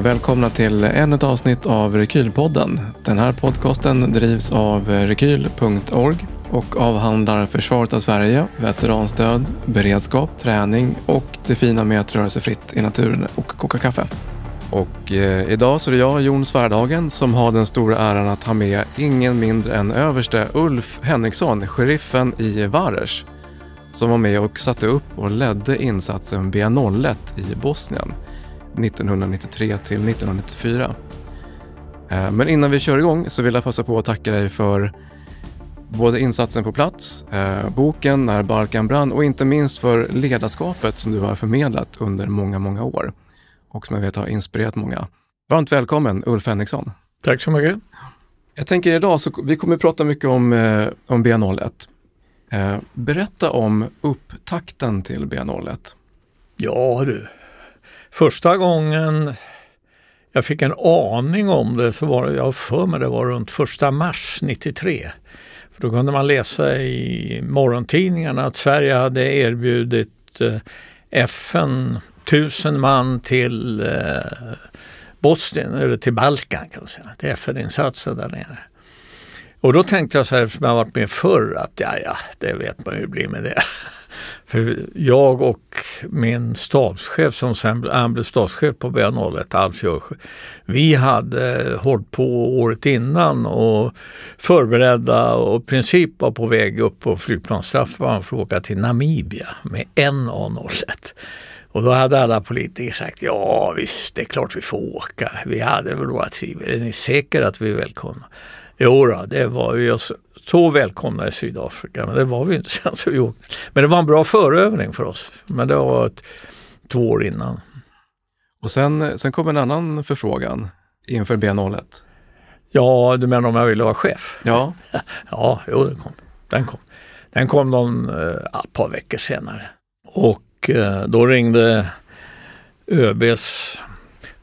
och välkomna till ännu ett avsnitt av Rekylpodden. Den här podcasten drivs av rekyl.org och avhandlar försvaret av Sverige, veteranstöd, beredskap, träning och det fina med att röra sig fritt i naturen och koka kaffe. Och eh, idag så är det jag, Jon Svärdhagen, som har den stora äran att ha med ingen mindre än överste Ulf Henriksson, sheriffen i Vares, som var med och satte upp och ledde insatsen B01 i Bosnien 1993 till 1994. Eh, men innan vi kör igång så vill jag passa på att tacka dig för både insatsen på plats, eh, boken När Balkan brann och inte minst för ledarskapet som du har förmedlat under många, många år och som jag vet har inspirerat många. Varmt välkommen Ulf Henriksson. Tack så mycket. Jag tänker idag så vi kommer att prata mycket om, eh, om B01. Eh, berätta om upptakten till B01. Ja du, första gången jag fick en aning om det så var det, jag för mig det var runt första mars 93. För då kunde man läsa i morgontidningarna att Sverige hade erbjudit eh, FN tusen man till eh, Bosnien, eller till Balkan kan man säga, till FN-insatser där nere. Och då tänkte jag så här, eftersom jag varit med förr, att ja, ja, det vet man ju hur det blir med det. För jag och min stabschef som sen han blev stabschef på BA01, Alf Jörsjö, vi hade hållit på året innan och förberedda och i princip var på väg upp på flygplansstraff för att åka till Namibia med en A01. Och då hade alla politiker sagt ja visst, det är klart vi får åka. Vi hade väl våra tvivel. Är ni säkra att vi är välkomna? Jo då, det var vi så välkomna i Sydafrika, men det var vi inte sen. Så vi Men det var en bra förövning för oss. Men det var ett, två år innan. Och sen, sen kom en annan förfrågan inför B01. Ja, du menar om jag ville vara chef? Ja. ja, jo, den kom. Den kom, den kom någon, äh, ett par veckor senare. Och och eh, då ringde ÖBs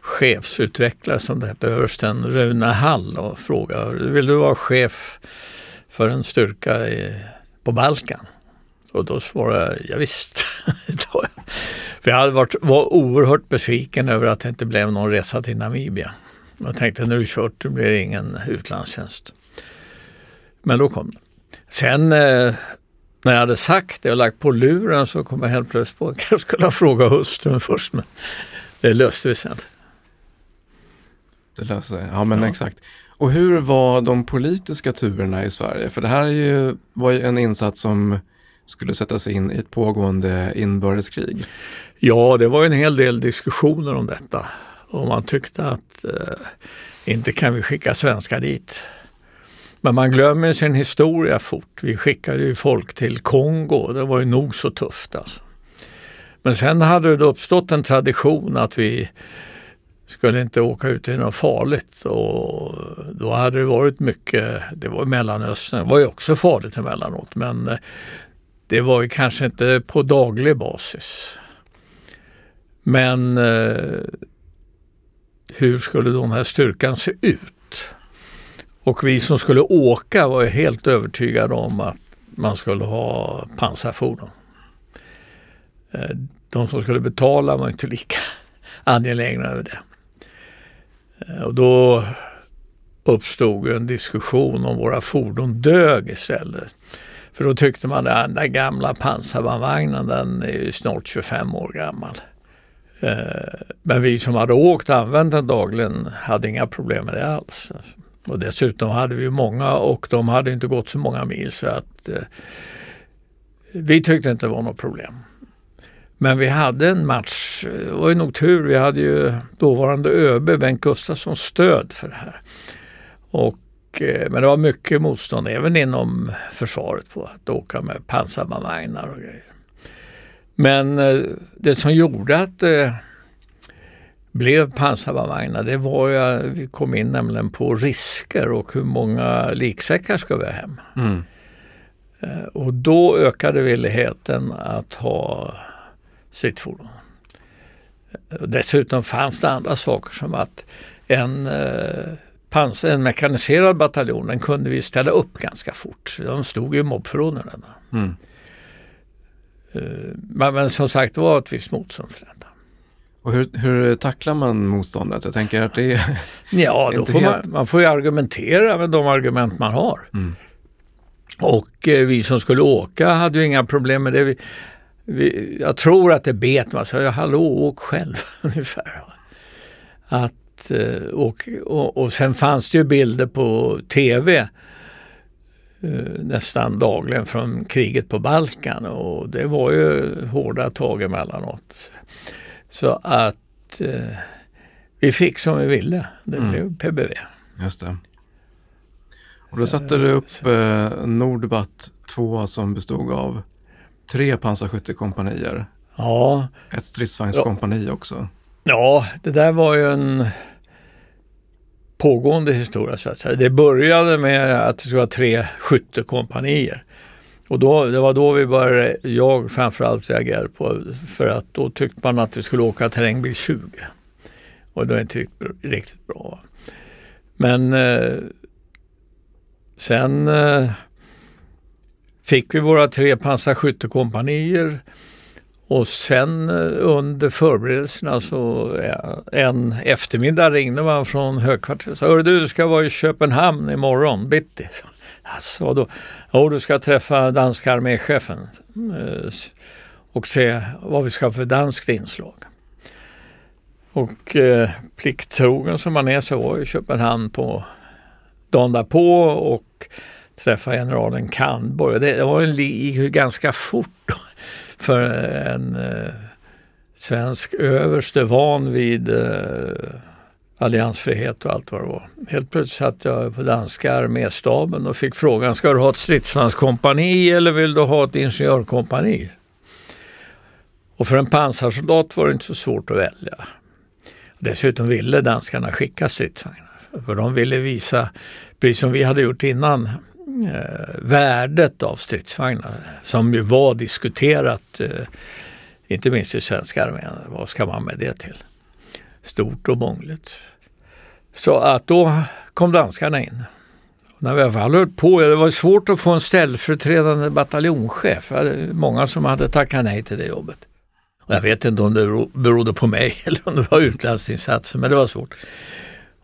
chefsutvecklare som det hette, översten Rune Hall och frågade vill du vara chef för en styrka i, på Balkan? Och då svarade jag ja, visst. för jag hade varit, var oerhört besviken över att det inte blev någon resa till Namibia. Jag tänkte nu är det kört, det blir ingen utlandstjänst. Men då kom det. Sen eh, när jag hade sagt det och lagt på luren så kom jag helt plötsligt på att jag skulle ha frågat hustrun först. Men det löste vi sen. Det löste sig, ja men ja. exakt. Och hur var de politiska turerna i Sverige? För det här är ju, var ju en insats som skulle sättas in i ett pågående inbördeskrig. Ja, det var en hel del diskussioner om detta. Och man tyckte att eh, inte kan vi skicka svenskar dit. Men man glömmer sin historia fort. Vi skickade ju folk till Kongo, det var ju nog så tufft alltså. Men sen hade det uppstått en tradition att vi skulle inte åka ut i något farligt och då hade det varit mycket, det var Mellanöstern, det var ju också farligt emellanåt men eh, det var ju kanske inte på daglig basis. Men eh, hur skulle den här styrkan se ut? Och vi som skulle åka var helt övertygade om att man skulle ha pansarfordon. Eh, de som skulle betala var inte lika angelägna över det. Eh, och då uppstod en diskussion om våra fordon dög istället. För då tyckte man att den där gamla pansarbandvagnen den är ju snart 25 år gammal. Eh, men vi som hade åkt och använt den dagligen hade inga problem med det alls. Och dessutom hade vi många och de hade inte gått så många mil så att eh, vi tyckte inte det var något problem. Men vi hade en match, det var ju nog tur, vi hade ju dåvarande ÖB Bengt Gustafsson stöd för det här. Och, eh, men det var mycket motstånd även inom försvaret på att åka med pansarbandvagnar och grejer. Men eh, det som gjorde att eh, blev pansarbandvagnar, det var ju, vi kom in nämligen på risker och hur många liksäckar ska vi ha hem. Mm. Eh, och då ökade villigheten att ha stridsfordon. Eh, dessutom fanns det andra saker som att en, eh, pans en mekaniserad bataljon den kunde vi ställa upp ganska fort. De stod ju i mobbförråden. Mm. Men, men som sagt det var ett visst motstånd för detta. Och hur, hur tacklar man motståndet? Jag tänker att det är... Ja, då får man, man får ju argumentera med de argument man har. Mm. Och eh, vi som skulle åka hade ju inga problem med det. Vi, vi, jag tror att det bet man sa, ja, hallå, åk själv ungefär. Att, eh, och, och, och sen fanns det ju bilder på tv eh, nästan dagligen från kriget på Balkan och det var ju hårda tag emellanåt. Så att eh, vi fick som vi ville. Det Mm. blev PBV. Just det. Och då satte du upp eh, Nordbat 2 som bestod av tre pansarskyttekompanier. Ja, Ett stridsvagnskompani också. ja, det där var ju en pågående historia så att säga. Det började med att det skulle vara tre skyttekompanier. Och då, det var då vi började, jag framförallt reagerade på, för att då tyckte man att vi skulle åka terrängbil 20. Och det var inte riktigt, riktigt bra. Men eh, sen eh, fick vi våra tre pansarskyttekompanier. Och sen eh, under förberedelserna så eh, en eftermiddag ringde man från högkvarteret och sa Hör du, du ska vara i Köpenhamn imorgon. Bitti. Alltså, då, Jo, du ska träffa danska arméchefen. Och se vad vi ska ha för danskt inslag. Och eh, plikttrogen som man är så var jag i Köpenhamn på dagen därpå och träffade generalen Kandborg. Det, var en, gick ju ganska fort då för en eh, svensk överste van vid eh, alliansfrihet och allt vad det var. Helt plötsligt satt jag på danska arméstaben och fick frågan, ska du ha ett stridsvagnskompani eller vill du ha ett ingenjörkompani? Och för en pansarsoldat var det inte så svårt att välja. Dessutom ville danskarna skicka stridsvagnar. För de ville visa, precis som vi hade gjort innan, eh, värdet av stridsvagnar. Som ju var diskuterat, eh, inte minst i svenska armén. Vad ska man med det till? Stort och mångligt. Så att då kom danskarna in. Och när vi väl höll på, det var svårt att få en ställföreträdande bataljonschef. Många som hade tackat nej till det jobbet. Och jag vet inte om det berodde på mig eller om det var utlandsinsatsen men det var svårt.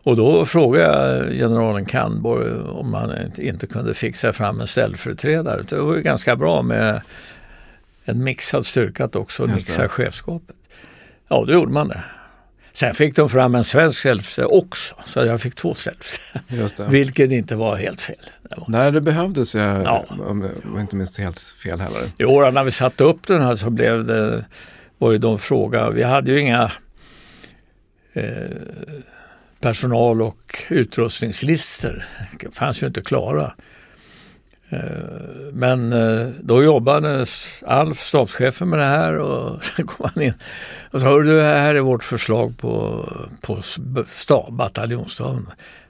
Och då frågade jag generalen Kandborg om han inte- kunde fixa fram en ställföreträdare. Det var ju ganska bra med en mixad styrka att också mixa chefskapet. Ja, då gjorde man det. Sen fick de fram en svensk ställföreträdare också, så jag fick två ställföreträdare. Vilket inte var helt fel. Nej, det behövdes jag, Ja. om var inte minst helt fel heller. I år när vi satte upp den här så blev det, var det de fråga, vi hade ju inga eh, personal och utrustningslistor. Det fanns ju inte klara. Eh, men eh, då jobbade Alf, stabschefen med det här och sen kom han in och sa, "Hörru du, här är vårt förslag på, på stab, bataljonsstaben.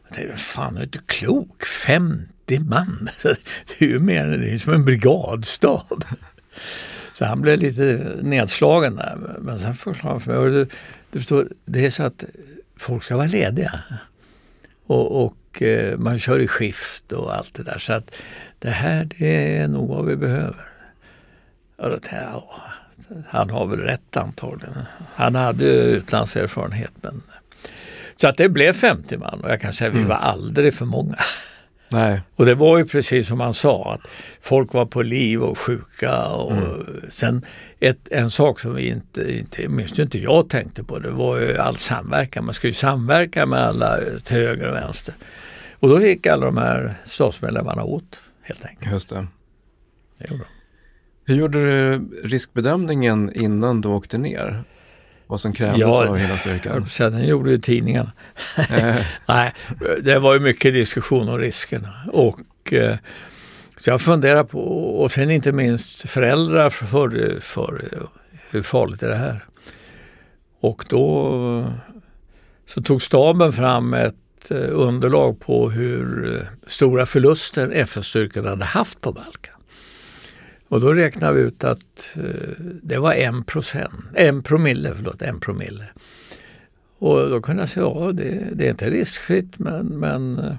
Jag tänkte, fan, jag är inte klok, 50 man. Det är ju mer, det är som en brigadstab. Så han blev lite nedslagen där. Men sen förklarade han för mig, "Hörru du, du förstår, det är så att folk ska vara lediga. Och, och eh, man kör i skift och allt det där. Så att det här det är nog vad vi behöver. Och då tänkte jag, ja, han har väl rätt antagligen. Han hade ju utlandserfarenhet. Men... Så att det blev 50 man och jag kan säga att vi Mm. var aldrig för många. Nej, Och det var ju precis som han sa, att folk var på liv och sjuka. Och sen ett, en sak som vi inte, inte, minst inte jag tänkte på, det var ju all samverkan. Man skulle ju samverka med alla till höger och vänster. Och då gick alla de här stabsmedlemmarna åt, helt enkelt. just det. Det gjorde de. Hur gjorde du riskbedömningen innan du åkte ner? Vad som krävdes Ja, av hela styrkan? Den gjorde ju tidningarna. Eh, Nej, det var ju mycket diskussion om riskerna. Och, eh, så jag funderar på, och sen inte minst föräldrar för, för hur farligt är det här? Och då så tog staben fram ett eh, underlag på hur stora förluster FN-styrkorna hade haft på Balkan. Och då räknade vi ut att eh, det var en procent, en promille, förlåt, en promille. Och då kunde jag säga, ja det, det är inte riskfritt men, men eh,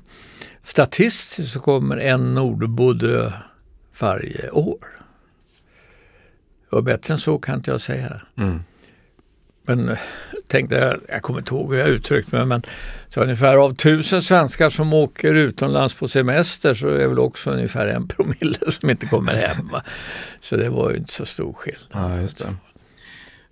statistiskt så kommer en nordbo dö varje år. Och bättre än så kan inte jag säga det. mm. Men eh, tänkte jag, kommer inte ihåg hur jag uttryckte mig, men så ungefär av tusen svenskar som åker utomlands på semester så är det väl också ungefär en promille som inte kommer hem. Va? Så det var ju inte så stor skillnad. Ja, just det.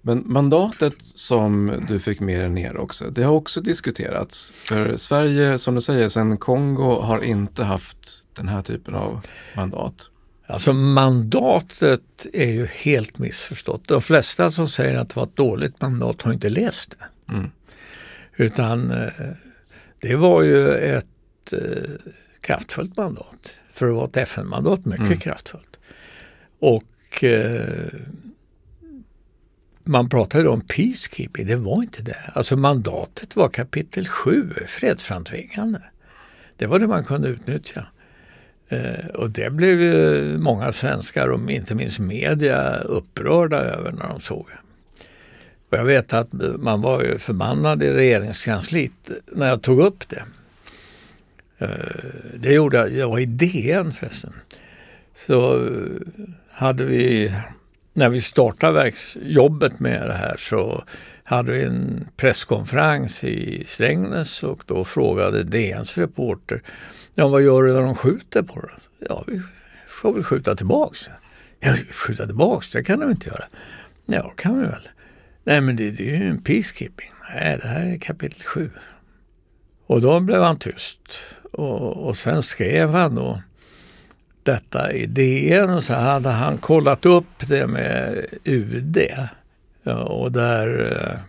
Men mandatet som du fick med dig ner också, det har också diskuterats. För Sverige, som du säger, sedan Kongo har inte haft den här typen av mandat. Alltså mandatet är ju helt missförstått. De flesta som säger att det var ett dåligt mandat har inte läst det. Mm. Utan eh, det var ju ett eh, kraftfullt mandat. För att vara ett FN-mandat mycket Mm. kraftfullt. Och eh, man pratade om peacekeeping, det var inte det. Alltså mandatet var kapitel 7, fredsframtvingande. Det var det man kunde utnyttja. Eh, och det blev ju många svenskar och inte minst media upprörda över när de såg. Och jag vet att man var ju förbannad i regeringskansliet när jag tog upp det. Eh, det gjorde jag, jag var i DN förresten. Så hade vi, när vi startade verks, jobbet med det här så hade vi en presskonferens i Strängnäs och då frågade DNs reporter Ja, vad gör du när de skjuter på oss? Ja, vi får väl skjuta tillbaks. Ja, skjuta tillbaks, det kan de inte göra. Ja, kan vi väl. Nej, men det, det är ju en peacekeeping. Nej, det här är kapitel 7. Och då blev han tyst. Och, och sen skrev han då detta i DN och så hade han kollat upp det med UD. Och där eh,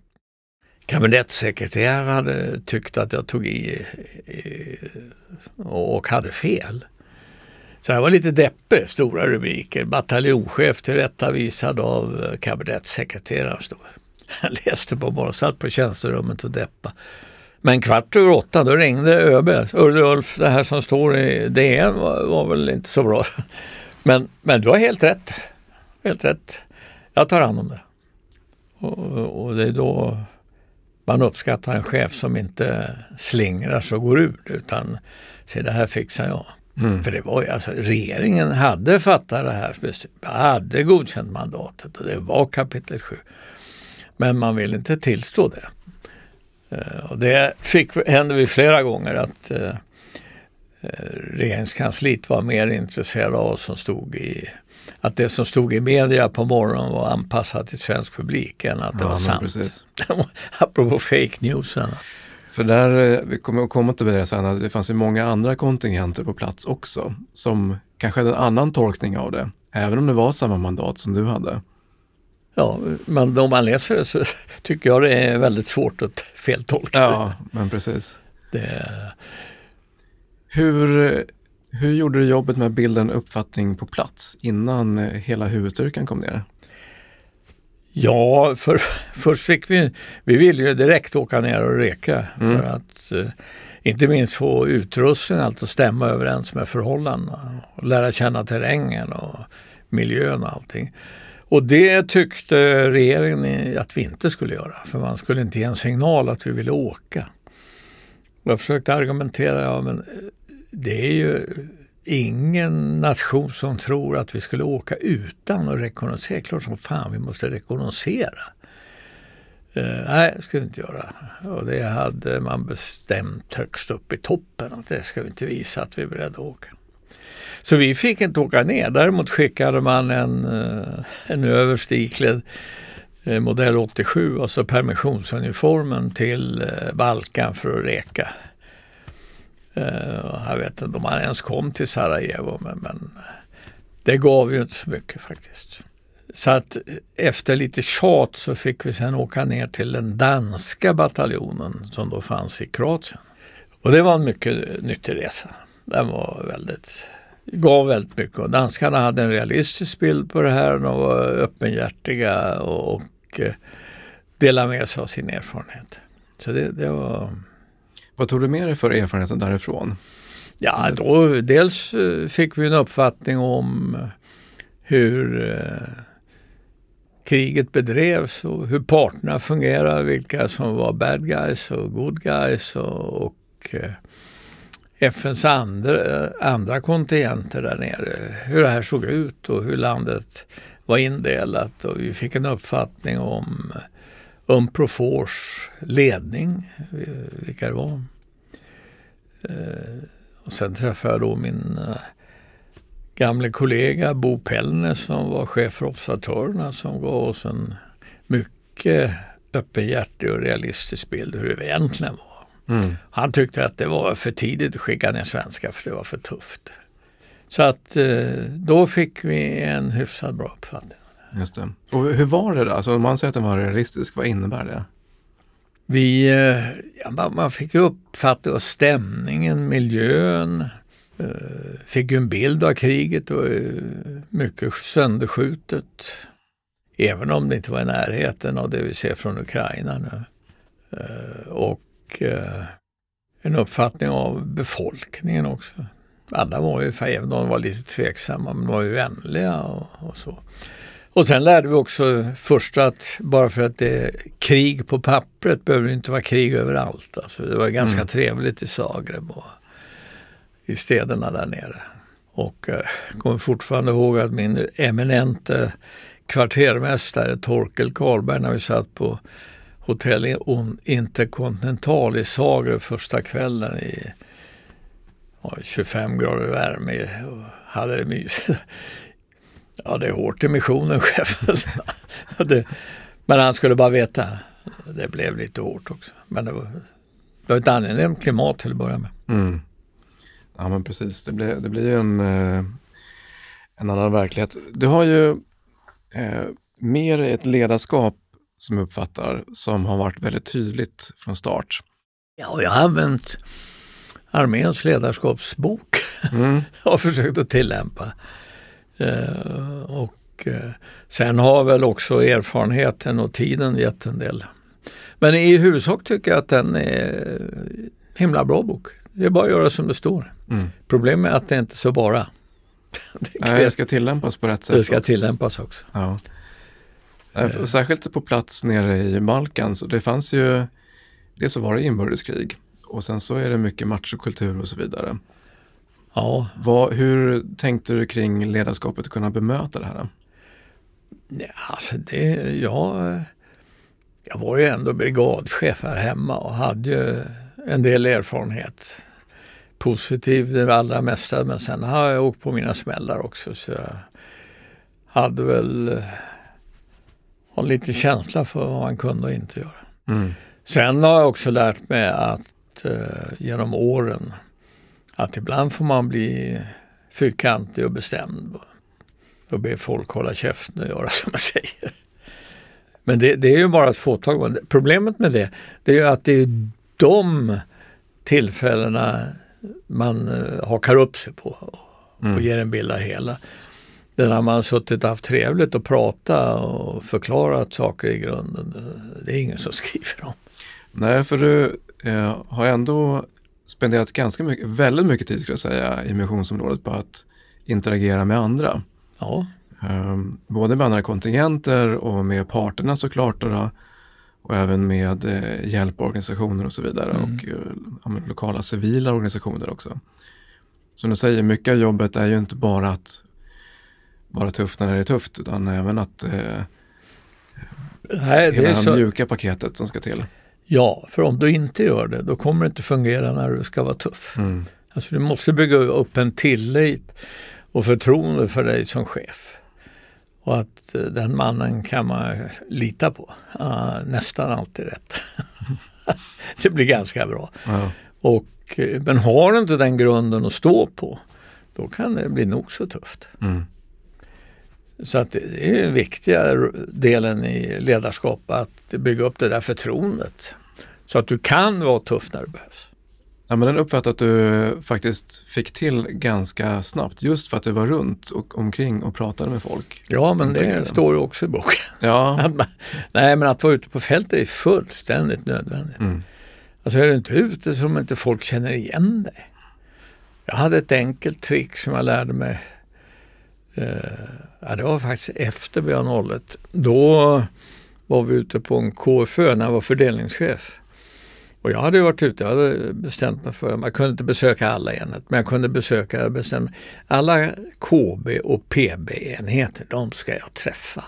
kabinettssekreteraren hade tyckt att jag tog i, i och hade fel. Så jag var lite deppig, stora rubriker. Bataljonschef tillrättavisad av eh, kabinettssekreteraren. Jag läste på morgonen, satt på tjänsterummet och deppa. Men kvart över åtta, då ringde ÖB. Urre Ulf, det här som står i DN var, var väl inte så bra. Men, men du har helt rätt. Helt rätt. Jag tar hand om det. Och, och det är då man uppskattar en chef som inte slingrar sig och går ur utan säger det här fixar jag. Mm. För det var ju alltså, regeringen hade fattat det här beslutet, hade godkänt mandatet och det var kapitel 7. Men man vill inte tillstå det. Eh, Och det fick, hände vi flera gånger att eh, eh, regeringskansliet var mer intresserade av som stod i att det som stod i media på morgonen var anpassat till svensk publik än att det Ja, var sant. precis. Apropå fake newsen. För där, eh, vi kommer att komma till det sen, att det fanns ju många andra kontingenter på plats också som kanske hade en annan tolkning av det, även om det var samma mandat som du hade. Ja, men om man läser det så tycker jag det är väldigt svårt att feltolka Ja, men precis. det. Hur, hur gjorde du jobbet med att bilda en uppfattning på plats innan hela huvudstyrkan kom ner? Ja, för, först fick vi, vi ville ju direkt åka ner och reka Mm. för att eh, inte minst få utrustningen att stämma överens med förhållandena och lära känna terrängen och miljön och allting. Och det tyckte regeringen att vi inte skulle göra för man skulle inte ge en signal att vi ville åka. Och jag försökte argumentera, ja men eh, det är ju ingen nation som tror att vi skulle åka utan att rekognosera. Klart som fan vi måste rekognosera. Uh, nej, det skulle vi inte göra. Och det hade man bestämt högst upp i toppen att det ska vi inte visa att vi är beredda att åka. Så vi fick inte åka ner. Däremot skickade man en, eh, en överste eh, iklädd modell 87, alltså permissionsuniformen till eh, Balkan för att reka. Jag vet inte om han ens kom till Sarajevo men, men det gav ju inte så mycket faktiskt. Så att efter lite tjat så fick vi sen åka ner till den danska bataljonen som då fanns i Kroatien. Och det var en mycket nyttig resa. Den var väldigt, gav väldigt mycket och danskarna hade en realistisk bild på det här. De var öppenhjärtiga och, och eh, delade med sig av sin erfarenhet. Så det, det var Vad tog du med dig för erfarenheter därifrån? Ja, då, dels eh, fick vi en uppfattning om eh, hur kriget bedrevs och hur parterna fungerar, vilka som var bad guys och good guys och, och FNs andra, andra kontingenter där nere, hur det här såg ut och hur landet var indelat och vi fick en uppfattning om, Unprofors ledning, vilka det var. Eh, och sen träffade jag då min eh, gamle kollega Bo Pellner som var chef för Observatörerna som gav oss en mycket öppenhjärtig och realistisk bild hur det egentligen var. Mm. Han tyckte att det var för tidigt att skicka ner svenska för det var för tufft. Så att eh, då fick vi en hyfsat bra uppfattning. Just det. Och hur var det då? Alltså om man säger att den var realistisk, vad innebär det? Vi, eh, ja, man fick uppfatta stämningen, miljön, eh, fick en bild av kriget och mycket sönderskjutet. Även om det inte var i närheten av det vi ser från Ukraina nu. Och en uppfattning av befolkningen också alla var ju, även om de var lite tveksamma, men de var ju vänliga och, och, så. Och sen lärde vi också först att bara för att det är krig på pappret behöver det inte vara krig överallt. Alltså det var ganska mm. trevligt i Zagreb och i städerna där nere. Och jag eh, kommer fortfarande ihåg att min eminente kvartermästare Torkel Karlberg när vi satt på hotell Intercontinental i Zagreb första kvällen i 25 grader värme och hade det mysigt. Ja, det är hårt i missionen, chefen. men han skulle bara veta. Det blev lite hårt också. Men det var, det var ett angenämt klimat till att börja med. Mm. Ja, men precis. Det blir, det blir ju en, eh, en annan verklighet. Du har ju eh, mer ett ledarskap som jag uppfattar som har varit väldigt tydligt från start. Ja, jag har använt arméns ledarskapsbok mm. har försökt att tillämpa. Eh, och eh, sen har väl också erfarenheten och tiden gett en del. Men i huvudsak tycker jag att den är himla bra bok. Det är bara att göra som det står. Mm. Problemet är att det inte är så bara. det, Nej, det ska tillämpas på rätt sätt. Det ska också. tillämpas också. Ja. Eh. Särskilt på plats nere i Balkan, så det fanns ju, det så var det inbördeskrig och sen så är det mycket machokultur och så vidare. Ja. Vad, hur tänkte du kring ledarskapet att kunna bemöta det här? Ja, alltså det, jag, jag var ju ändå brigadchef här hemma och hade ju en del erfarenhet. Positiv det allra mesta men sen har jag åkt på mina smällar också så jag hade väl har lite känsla för vad man kunde och inte göra. Mm. Sen har jag också lärt mig att eh, genom åren att ibland får man bli fyrkantig och bestämd och be folk hålla käften och göra som man säger. Men det, det är ju bara ett fåtal Problemet med det, det är ju att det är de tillfällena man uh, hakar upp sig på och, mm. och ger en bild av hela. Det när man suttit och haft trevligt och pratat och förklarat saker i grunden, det, är ingen som skriver om. Nej, för du eh, har ändå spenderat ganska mycket, väldigt mycket tid ska jag säga i missionsområdet på att interagera med andra. Ja. Eh, både med andra kontingenter och med parterna såklart då, och även med eh, hjälporganisationer och så vidare mm. och eh, lokala civila organisationer också. Som du säger, mycket av jobbet är ju inte bara att vara tuff när det är tufft utan även att eh, Nej, det hela är så... mjuka paketet som ska till. Ja, för om du inte gör det då kommer det inte fungera när du ska vara tuff. Mm. Alltså du måste bygga upp en tillit och förtroende för dig som chef. Och att eh, den mannen kan man lita på. Uh, nästan alltid rätt. det blir ganska bra. Ja. Och, eh, men har du inte den grunden att stå på då kan det bli nog så tufft. Mm. Så att det är den viktiga delen i ledarskap att bygga upp det där förtroendet. Så att du kan vara tuff när det behövs. Ja, men den uppfattar att du faktiskt fick till ganska snabbt just för att du var runt och omkring och pratade med folk. Ja, men det står ju också i boken. Ja. nej, men att vara ute på fältet är fullständigt nödvändigt. Mm. Alltså är du inte ute som inte folk känner igen dig. Jag hade ett enkelt trick som jag lärde mig ja, det var faktiskt efter BA01. Då var vi ute på en KFÖ när jag var fördelningschef. Och jag hade varit ute, jag hade bestämt mig för, man kunde inte besöka alla enheter, men jag kunde besöka, jag bestämde, alla KB och PB-enheter, de ska jag träffa.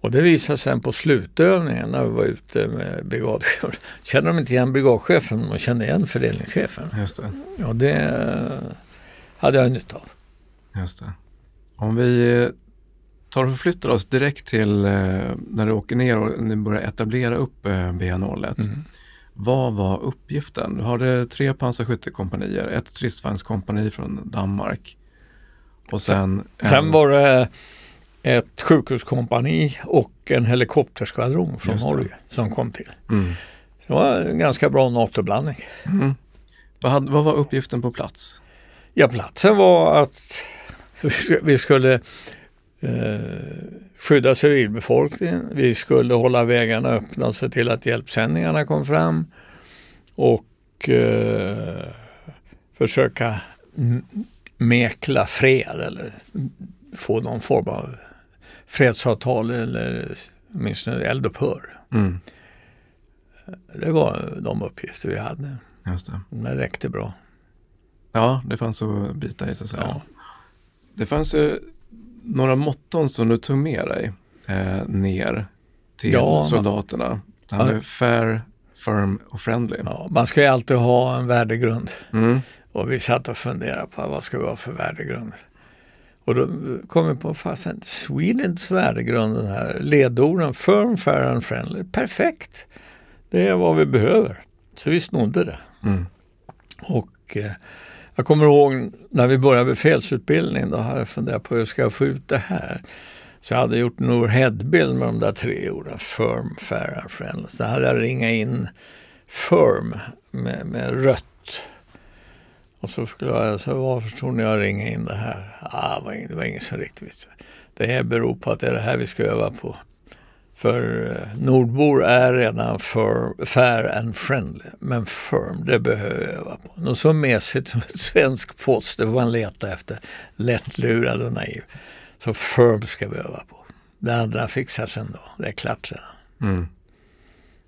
Och det visade sig sen på slutövningen när vi var ute med brigadchefen. Kände de inte igen brigadchefen, de kände igen fördelningschefen. Just det. Och det eh, hade jag nytta av. Just det. Om vi eh, tar och förflyttar oss direkt till eh, när du åker ner och ni börjar etablera upp eh, BN01. Mm. Vad var uppgiften? Du hade tre pansarskyttekompanier, ett stridsvagnskompani från Danmark och sen... en- Sen var det ett sjukhuskompani och en helikopterskvadron från. Norge som kom till. Mm. Det var en ganska bra NATO-blandning. Mm. Vad, vad var uppgiften på plats? Ja, platsen var att vi sk- vi skulle eh, skydda civilbefolkningen. Vi skulle hålla vägarna öppna och se till att hjälpsändningarna kom fram och eh, försöka mäkla fred eller få någon form av fredsavtal eller åtminstone eldupphör. Mm. Det var de uppgifter vi hade. Just det. Det räckte bra. Ja, det fanns att bita i så att säga. Ja. Det fanns ju några motton som du tog med dig eh, ner till Ja, soldaterna. Ja. med fair, firm och friendly. Ja, man ska ju alltid ha en värdegrund. Mm. Och vi satt och funderade på vad ska vi ha för värdegrund. Och då kom vi på, fasen, Swedens värdegrund, den här ledorden, firm, fair and friendly, perfekt. Det är vad vi behöver. Så vi snodde det. Mm. Och eh, jag kommer ihåg när vi började befälsutbildning, då hade jag funderat på hur ska jag få ut det här. Så jag hade gjort en overheadbild med de där tre orden, firm, fair and friendly. Så hade jag ringat in firm med, med rött. Och så förklarade jag, så varför tror ni jag ringer in det här? Ah, det, var ingen, det var ingen som riktigt visste. Det här beror på att det är det här vi ska öva på. För eh, nordbor är redan för, fair and friendly, men firm, det behöver jag öva på. Något så mesigt som svensk post, det får man leta efter. Lättlurad och naiv. Så firm ska vi öva på. Det andra fixar sig ändå, det är klart sedan. Mm.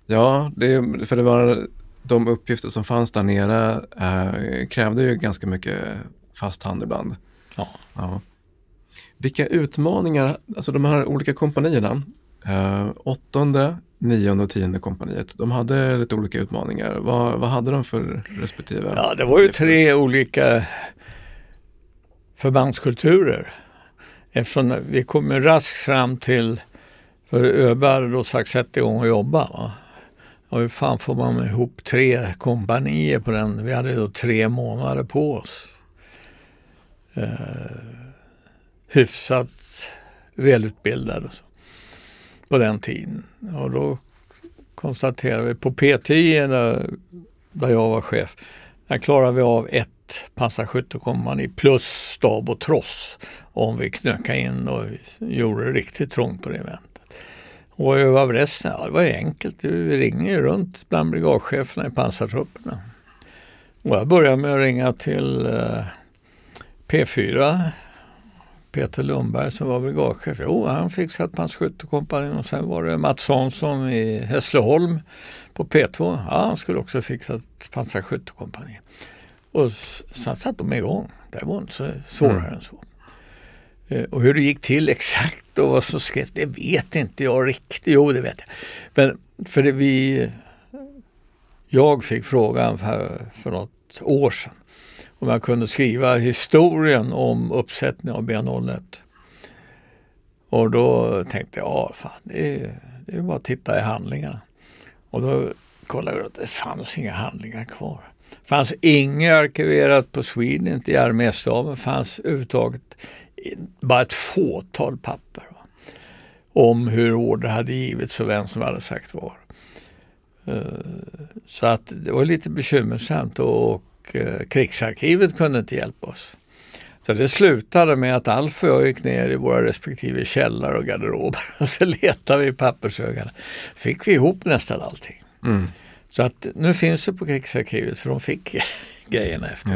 Ja, det, för det var de uppgifter som fanns där nere eh, krävde ju ganska mycket fast hand ibland. Ja. Ja. Vilka utmaningar, alltså de här olika kompanierna, eh, åttonde, nionde och tionde kompaniet, de hade lite olika utmaningar. Vad, vad hade de för respektive? Ja, det var ju tre olika förbandskulturer. Eftersom vi kom raskt fram till, för ÖB hade då sagt sätt igång och jobba. Va? Och hur fan får man ihop tre kompanier på den? Vi hade då tre månader på oss. Eh, hyfsat välutbildade och så, på den tiden. Och då konstaterade vi på P10 där, där jag var chef, där klarade vi av ett pansarskyttekompani plus stab och tross om vi knökade in och gjorde det riktigt trångt på regementet. Och vad resten? Ja, det var ju enkelt. Vi ringer ju runt bland brigadcheferna i pansartrupperna. Och jag började med att ringa till eh, P4, Peter Lundberg som var brigadchef. Jo, han fixade ett pansarskyttekompani och sen var det Mats Hansson i Hässleholm på P2. Ja, han skulle också fixa ett pansarskyttekompani. Och sen satte de igång. Det var inte så svårare Mm. än så. Eh, Och hur det gick till exakt och vad som skrevs, det vet inte jag riktigt. Jo, det vet jag. Men för det vi... Jag fick frågan för, för något år sedan om jag kunde skriva historien om uppsättningen av B01. Och då tänkte jag, ja fan, det är, det är bara att titta i handlingarna. Och då kollade jag att det fanns inga handlingar kvar. Det fanns inget arkiverat på Sweden, inte i arméstaben, fanns överhuvudtaget bara ett fåtal papper. Va? Om hur order hade givits och vem som hade sagt var. Eh, så att det var lite bekymmersamt och eh, krigsarkivet kunde inte hjälpa oss. Så det slutade med att Alf och jag gick ner i våra respektive källare och garderober och så letade vi i pappershögarna. Fick vi ihop nästan allting. Mm, Så att nu finns det på krigsarkivet för de fick grejerna efter.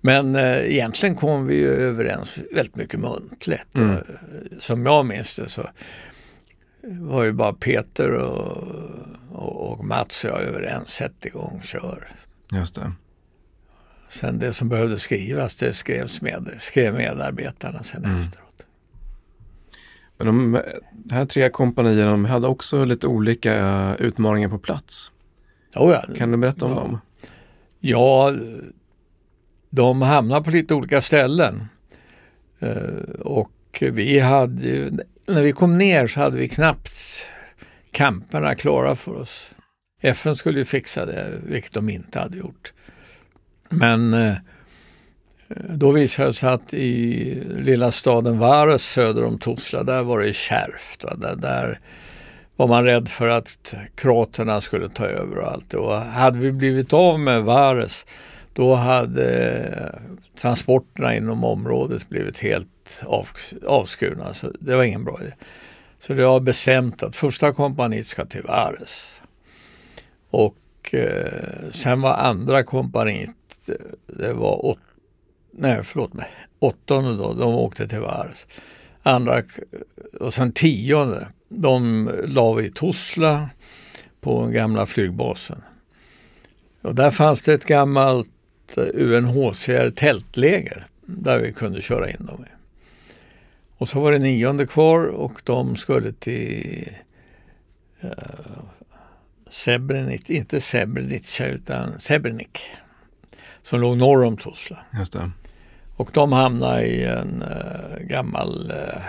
Men eh, egentligen kom vi ju överens väldigt mycket muntligt. Mm. Och, som jag minns det så var ju bara Peter och, och, och Mats och jag överens. Sätt igång, kör. Just det. Sen det som behövde skrivas, det skrevs med, skrev medarbetarna sen Mm. efteråt. Men de, här tre kompanierna de hade också lite olika eh, utmaningar på plats. Oh ja. Kan du berätta om ja. dem? Ja, de hamnade på lite olika ställen. Eh, och vi hade när vi kom ner så hade vi knappt camperna klara för oss. FN skulle ju fixa det, vilket de inte hade gjort. Men eh, då visade det sig att i lilla staden Vares söder om Tuzla, där var det kärvt. Där, där var man rädd för att kroaterna skulle ta över och allt. Och hade vi blivit av med Vares, då hade transporterna inom området blivit helt av, avskurna. Så det var ingen bra idé. Så det var bestämt att första kompaniet ska till Vares. Och eh, sen var andra kompaniet, det var åt, nej förlåt mig, åttonde då, de åkte till Vars. Andra, och sen tionde, de la vi i Tuzla på den gamla flygbasen. Och där fanns det ett gammalt eh, UNHCR tältläger där vi kunde köra in dem. Och så var det nionde kvar och de skulle till eh, Srebrenica, inte Srebrenica utan Srebrenik som låg norr om Tuzla. Just det. Och de hamnade i en uh, gammal uh,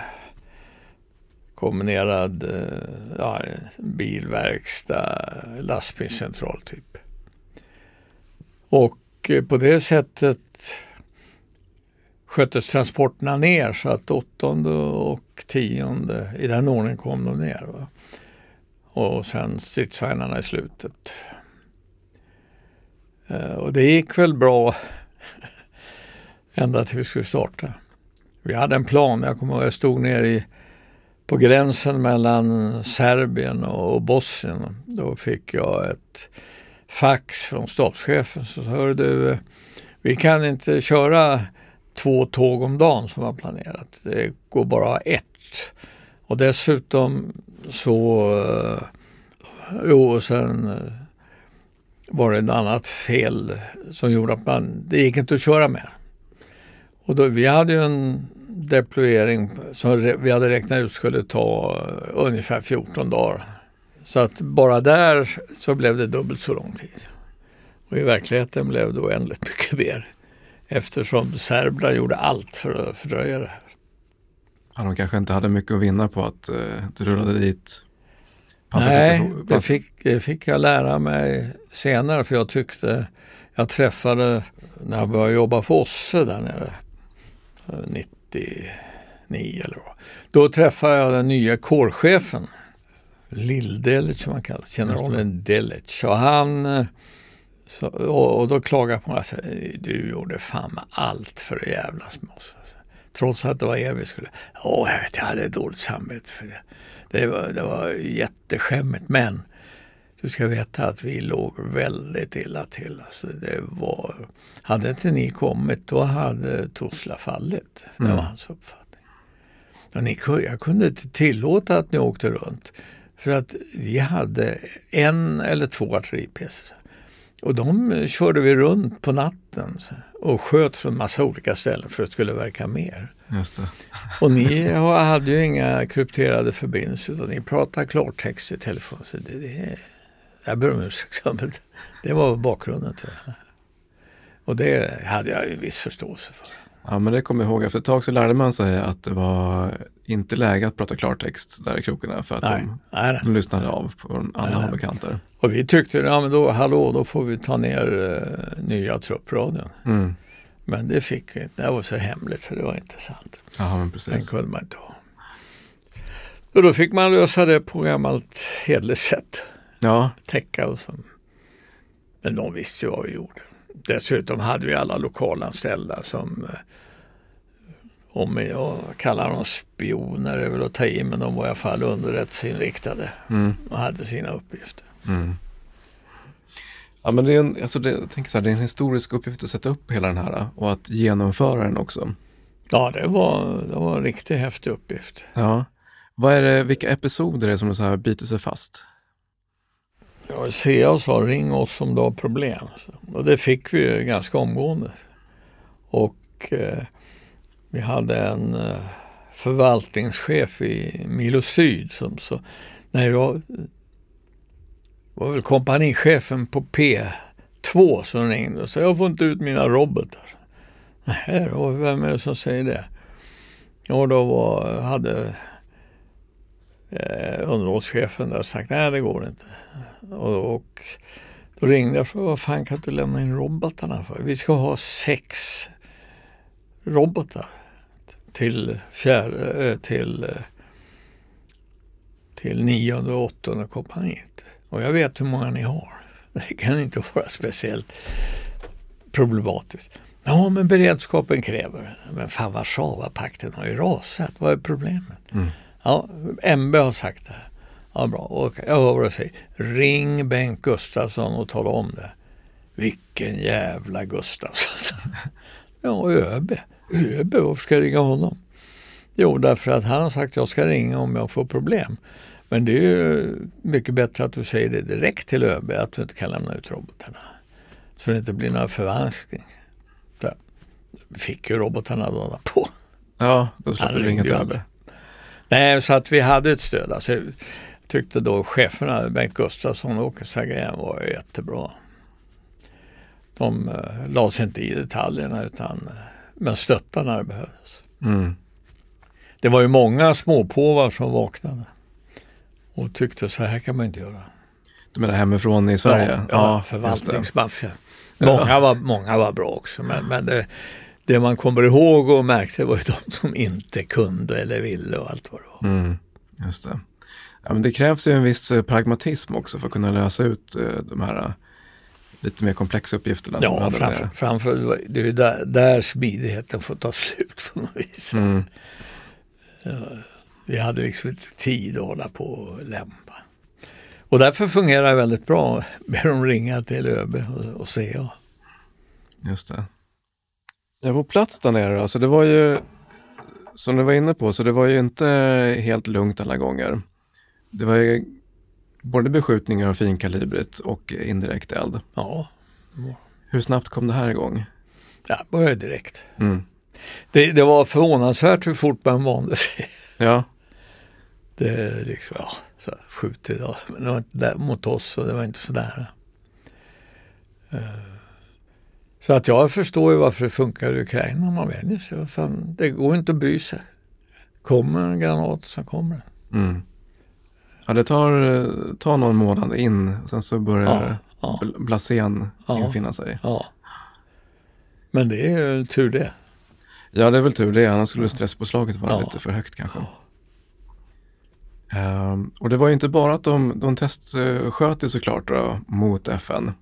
kombinerad uh, ja, bilverkstad, lastbilscentral typ. Och på det sättet sköttes transporterna ner så att åttonde och tionde, i den ordningen kom de ner. Va? Och sen stridsvagnarna i slutet. Eh, och det gick väl bra ända till vi skulle starta. Vi hade en plan, jag kommer ihåg jag stod nere i, på gränsen mellan Serbien och Bosnien. Då fick jag ett fax från stabschefen så sa du, vi kan inte köra två tåg om dagen som var planerat. Det går bara ett. Och dessutom så, eh, jo och sen eh, var det ett annat fel som gjorde att man, det gick inte att köra mer. Och då, vi hade ju en deployering som vi hade räknat ut skulle ta eh, ungefär 14 dagar. Så att bara där så blev det dubbelt så lång tid. Och i verkligheten blev det oändligt mycket mer. Eftersom serberna gjorde allt för att fördröja det här. Ja, de kanske inte hade mycket att vinna på att eh, du rullade dit Nej, det fick, det fick jag lära mig senare för jag tyckte jag träffade när jag började jobba för OSSE där nere 99 eller vad. Då träffade jag den nya kårchefen Lill-Delic som han kallas, generalen Delic. Och han så, och, och, då klagade på mig. Du gjorde fan med allt för att jävlas med oss. Trots att det var er vi skulle. Åh, jag vet, jag hade dåligt samvete för det. Det var, det var jätteskämmigt. Men du ska veta att vi låg väldigt illa till. Alltså det var, hade inte ni kommit då hade Tuzla fallit. Det var mm. hans uppfattning. Och ni, jag kunde inte tillåta att ni åkte runt. För att vi hade en eller två artilleripjäser. Och de körde vi runt på natten och sköt från massa olika ställen för att det skulle verka mer. Just det. och ni hade ju inga krypterade förbindelser utan ni pratade klartext i telefon. Så det, det, jag ber om ursäkt, men det var bakgrunden till det. Och det hade jag ju viss förståelse för. Ja, men det kommer jag ihåg. Efter ett tag så lärde man sig att det var inte läge att prata klartext där i krokarna för att nej, de, nej, de lyssnade av på alla och kanter. Och vi tyckte, ja men då, hallå, då får vi ta ner uh, nya truppradion. Mm. Men det fick vi inte. Det var så hemligt så det var inte sant. Jaha, men precis. Den kunde man inte ha. Och då fick man lösa det på gammalt hederligt sätt. Ja. Täcka och så. Men de visste ju vad vi gjorde. Dessutom hade vi alla lokalanställda som eh, om jag kallar dem spioner är väl att ta i men de var i alla fall underrättelseinriktade mm. och hade sina uppgifter. Mm. Ja, men det är, en, alltså det, jag tänker så här, det är en historisk uppgift att sätta upp hela den här och att genomföra den också. Ja, det var, det var en riktigt häftig uppgift. Ja. Vad är det, vilka episoder är det som så här biter sig fast? Ja, CA sa ring oss om du har problem. Och det fick vi ju ganska omgående. Och eh, vi hade en eh, förvaltningschef i Milo Syd som så, nej jag var väl kompanichefen på P2 som ringde och sa jag får inte ut mina robotar. Nej, och vem är det som säger det? Och då var, hade eh, underhållschefen där sagt nej det går inte. Och, och då ringde jag och frågade vad fan kan du lämna in robotarna för? Vi ska ha sex robotar till, fjärde, eh, till, eh, till nionde och åttonde kompaniet. Och jag vet hur många ni har. Det kan inte vara speciellt problematiskt. Ja, men beredskapen kräver. Men fan Warszawapakten har ju rasat. Vad är problemet? Mm. Ja, MB har sagt det. Ja, bra. Och jag hör vad du säger. Ring Bengt Gustafsson och tala om det. Vilken jävla Gustafsson. ja, ÖB. ÖB, varför ska jag ringa honom? Jo, därför att han har sagt att jag ska ringa om jag får problem. Men det är ju mycket bättre att du säger det direkt till ÖB att du inte kan lämna ut robotarna. Så det inte blir några förvanskning. Vi fick ju robotarna dagarna på. Ja, då slapp du till ÖB. Nej, så att vi hade ett stöd. Alltså, tyckte då cheferna, Bengt Gustafsson och Åke Sagrén var jättebra. De uh, la sig inte i detaljerna utan uh, men stöttade när det behövdes. Mm. Det var ju många småpåvar som vaknade och tyckte så här kan man inte göra. Du menar hemifrån i Sverige? Ja, ja förvaltningsmaffian. Många var, många var bra också men, men det, det, man kommer ihåg och märkte var ju de som inte kunde eller ville och allt vad det var. Mm, just det. Ja, men det krävs ju en viss eh, pragmatism också för att kunna lösa ut uh, de här uh, lite mer komplexa uppgifterna. Ja, som framför, framför, det är där, där smidigheten får ta slut på något vis. Mm. Vi hade liksom inte tid att hålla på och lämpa. Och därför fungerar det väldigt bra. Ber dem ringa till ÖB och, och CA. Just det. Ja, på plats där nere, alltså det var ju som du var inne på, så det var ju inte helt lugnt alla gånger. Det var ju både beskjutningar av finkalibrigt och indirekt eld. Ja. Hur snabbt kom det här igång? Ja, började direkt. Mm. Det, det, var förvånansvärt hur fort man vande sig. Ja. Det liksom, ja, så skjutit då. Men det var inte där mot oss och det var inte så nära. Uh, så att jag förstår ju varför det funkar i Ukraina man vänjer sig. Fan, det går inte att bry sig. Kommer en granat så kommer den. Mm. Ja, det tar, tar någon månad in, sen så börjar ja, ja. blasén ja, infinna sig. Ja. Men det är tur det. Ja, det är väl tur det. Annars skulle stresspåslaget vara lite för högt kanske. Um, och det var ju inte bara att de, de testsköt såklart då, mot FN.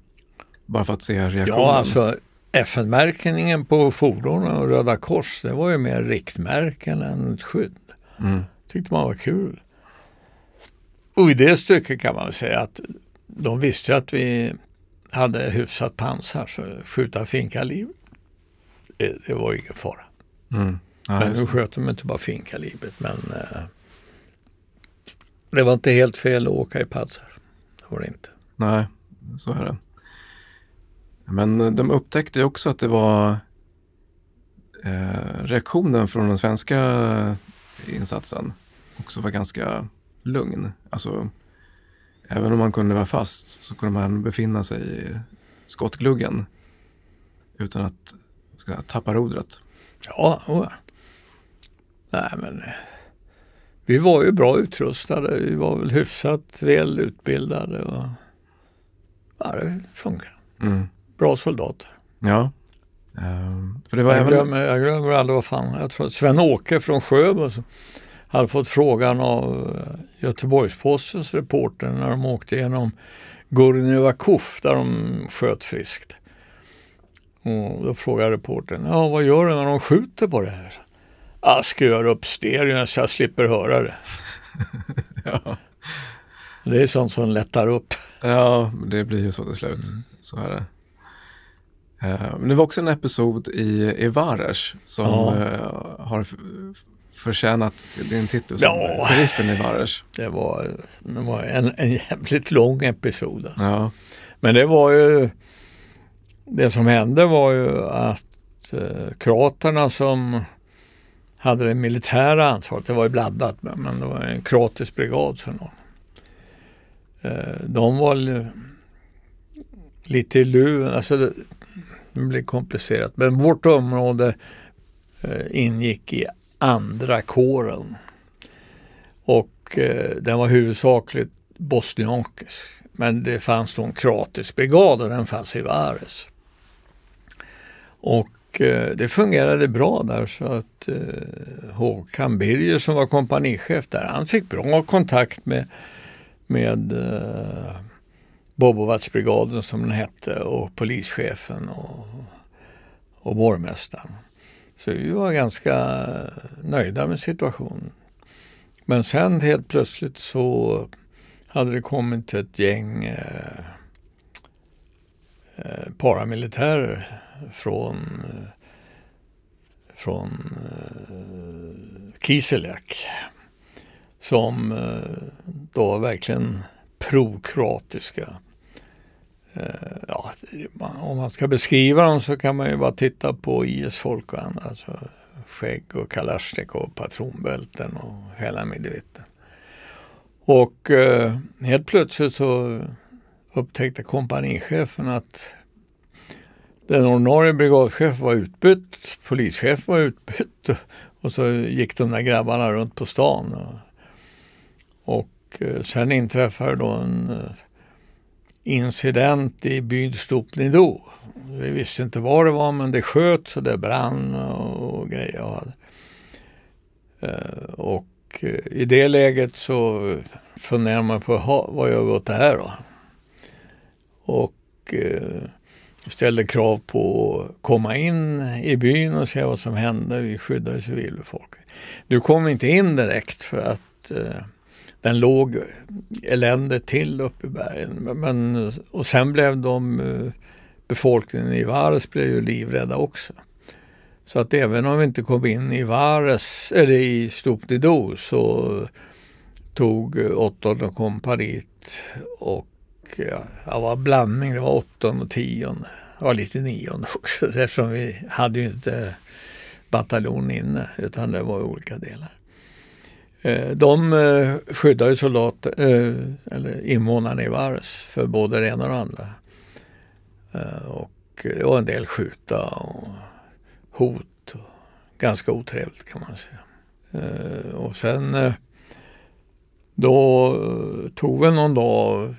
Bara för att se reaktionen. Ja, alltså FN-märkningen på fordonen och Röda Kors, det var ju mer riktmärken än ett skydd. Mm. tyckte man var kul. Och i det stycket kan man väl säga att de visste att vi hade hyfsat pansar, så skjuta finkaliv, det, det var ingen fara. Mm. Ja, men nu sköt de inte bara finkalibret, men eh, det var inte helt fel att åka i pansar. Det var det inte. Nej, så är det. Men de upptäckte också att det var eh, reaktionen från den svenska insatsen också var ganska lugn. Alltså, även om man kunde vara fast så kunde man befinna sig i skottgluggen utan att ska, tappa rodret. Ja, oh. nej men vi var ju bra utrustade. Vi var väl hyfsat väl utbildade och ja, det funkar. Mm bra soldater. Ja. Um, för det var jag, även... glömmer, jag glömmer aldrig vad fan, jag tror att Sven-Åke från Sjöbo hade fått frågan av eh, Göteborgs-Postens reporter när de åkte igenom Gurnevakov där de sköt friskt. Och då frågade reportern, ja vad gör du när de skjuter på det här? Jag skruvar upp stereon så jag slipper höra det. ja. Det är sånt som lättar upp. Ja, det blir ju så till slut. Mm. Så är det. Eh, men det var också en episod i, i Vares som ja. uh, har förtjänat din titel som ja. sheriffen i Vares. Det var, det var en, en jävligt lång episod. Alltså. Ja. Men det var ju, det som hände var ju att uh, kroaterna som hade det militära ansvaret. Det var ju bladdat men det var en kroatisk brigad. Så någon. Eh, de var lite i luven. Alltså det, det blev komplicerat. Men vårt område eh, ingick i andra kåren. Och eh, den var huvudsakligt bosniakisk. Men det fanns då en kroatisk brigad och den fanns i Vares. Och eh, det fungerade bra där så att eh, Håkan Birger som var kompanichef där, han fick bra kontakt med, med eh, Bobovatsbrigaden som den hette och polischefen och, och borgmästaren. Så vi var ganska nöjda med situationen. Men sen helt plötsligt så hade det kommit ett gäng eh, eh paramilitärer från, från eh, Kiselak som eh, då var verkligen prokroatiska. Eh, ja, om man ska beskriva dem så kan man ju bara titta på IS-folk och andra. Alltså skägg och kalasjnikov, patronbälten och hela midvitten. Och eh, helt plötsligt så upptäckte kompanichefen att den ordinarie brigadchefen var utbytt, polischefen var utbytt och så gick de där grabbarna runt på stan. Och, och sen inträffade då en eh, incident i byn Stopnido. Vi visste inte vad det var men det sköts och det brann och, och grejer. Och eh, eh, i det läget så funderar man på vad gör vi åt det här då? Och eh, ställde krav på att komma in i byn och se vad som hände. Vi skyddade civilbefolkningen. Du kom inte in direkt för att eh, den låg eländigt till uppe i bergen. Men, och sen blev de, eh, befolkningen i Vares blev ju livrädda också. Så att även om vi inte kom in i Vares, eller i Stupnido så tog eh, åttonde kompaniet och ja, det var blandning, det var åttonde och tionde. Det var lite nionde också eftersom vi hade ju inte bataljon inne utan det var olika delar. Eh, de eh, skyddade soldater, eh, eller invånarna i Vares för både det ena och det andra. Och det var en del skjuta och hot. Och ganska otrevligt kan man säga. Och sen då tog väl någon dag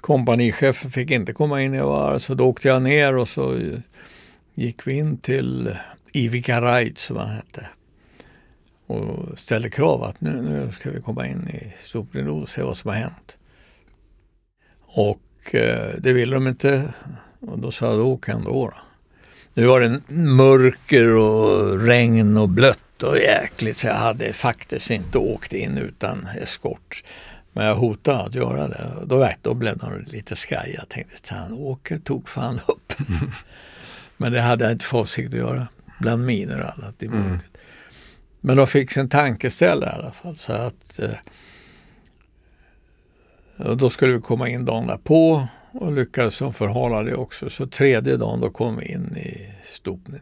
kompanichefen fick inte komma in i var så då åkte jag ner och så gick vi in till Ivica Raid som han hette och ställde krav att nu, nu ska vi komma in i Soprinod och se vad som har hänt. Och eh, det ville de inte och då sa jag, då jag ändå. Då. Nu var det mörker och regn och blött och jäkligt så jag hade faktiskt inte åkt in utan eskort. Men jag hotade att göra det. Då, då blev de lite skraja. Jag tänkte han åker tog fan upp. Men det hade jag inte för avsikt att göra. Bland miner och annat i mm. Men de fick sin tankeställare i alla fall. Så att, eh, då skulle vi komma in dagen därpå och lyckades de förhala det också. Så tredje dagen då kom vi in i Stopni.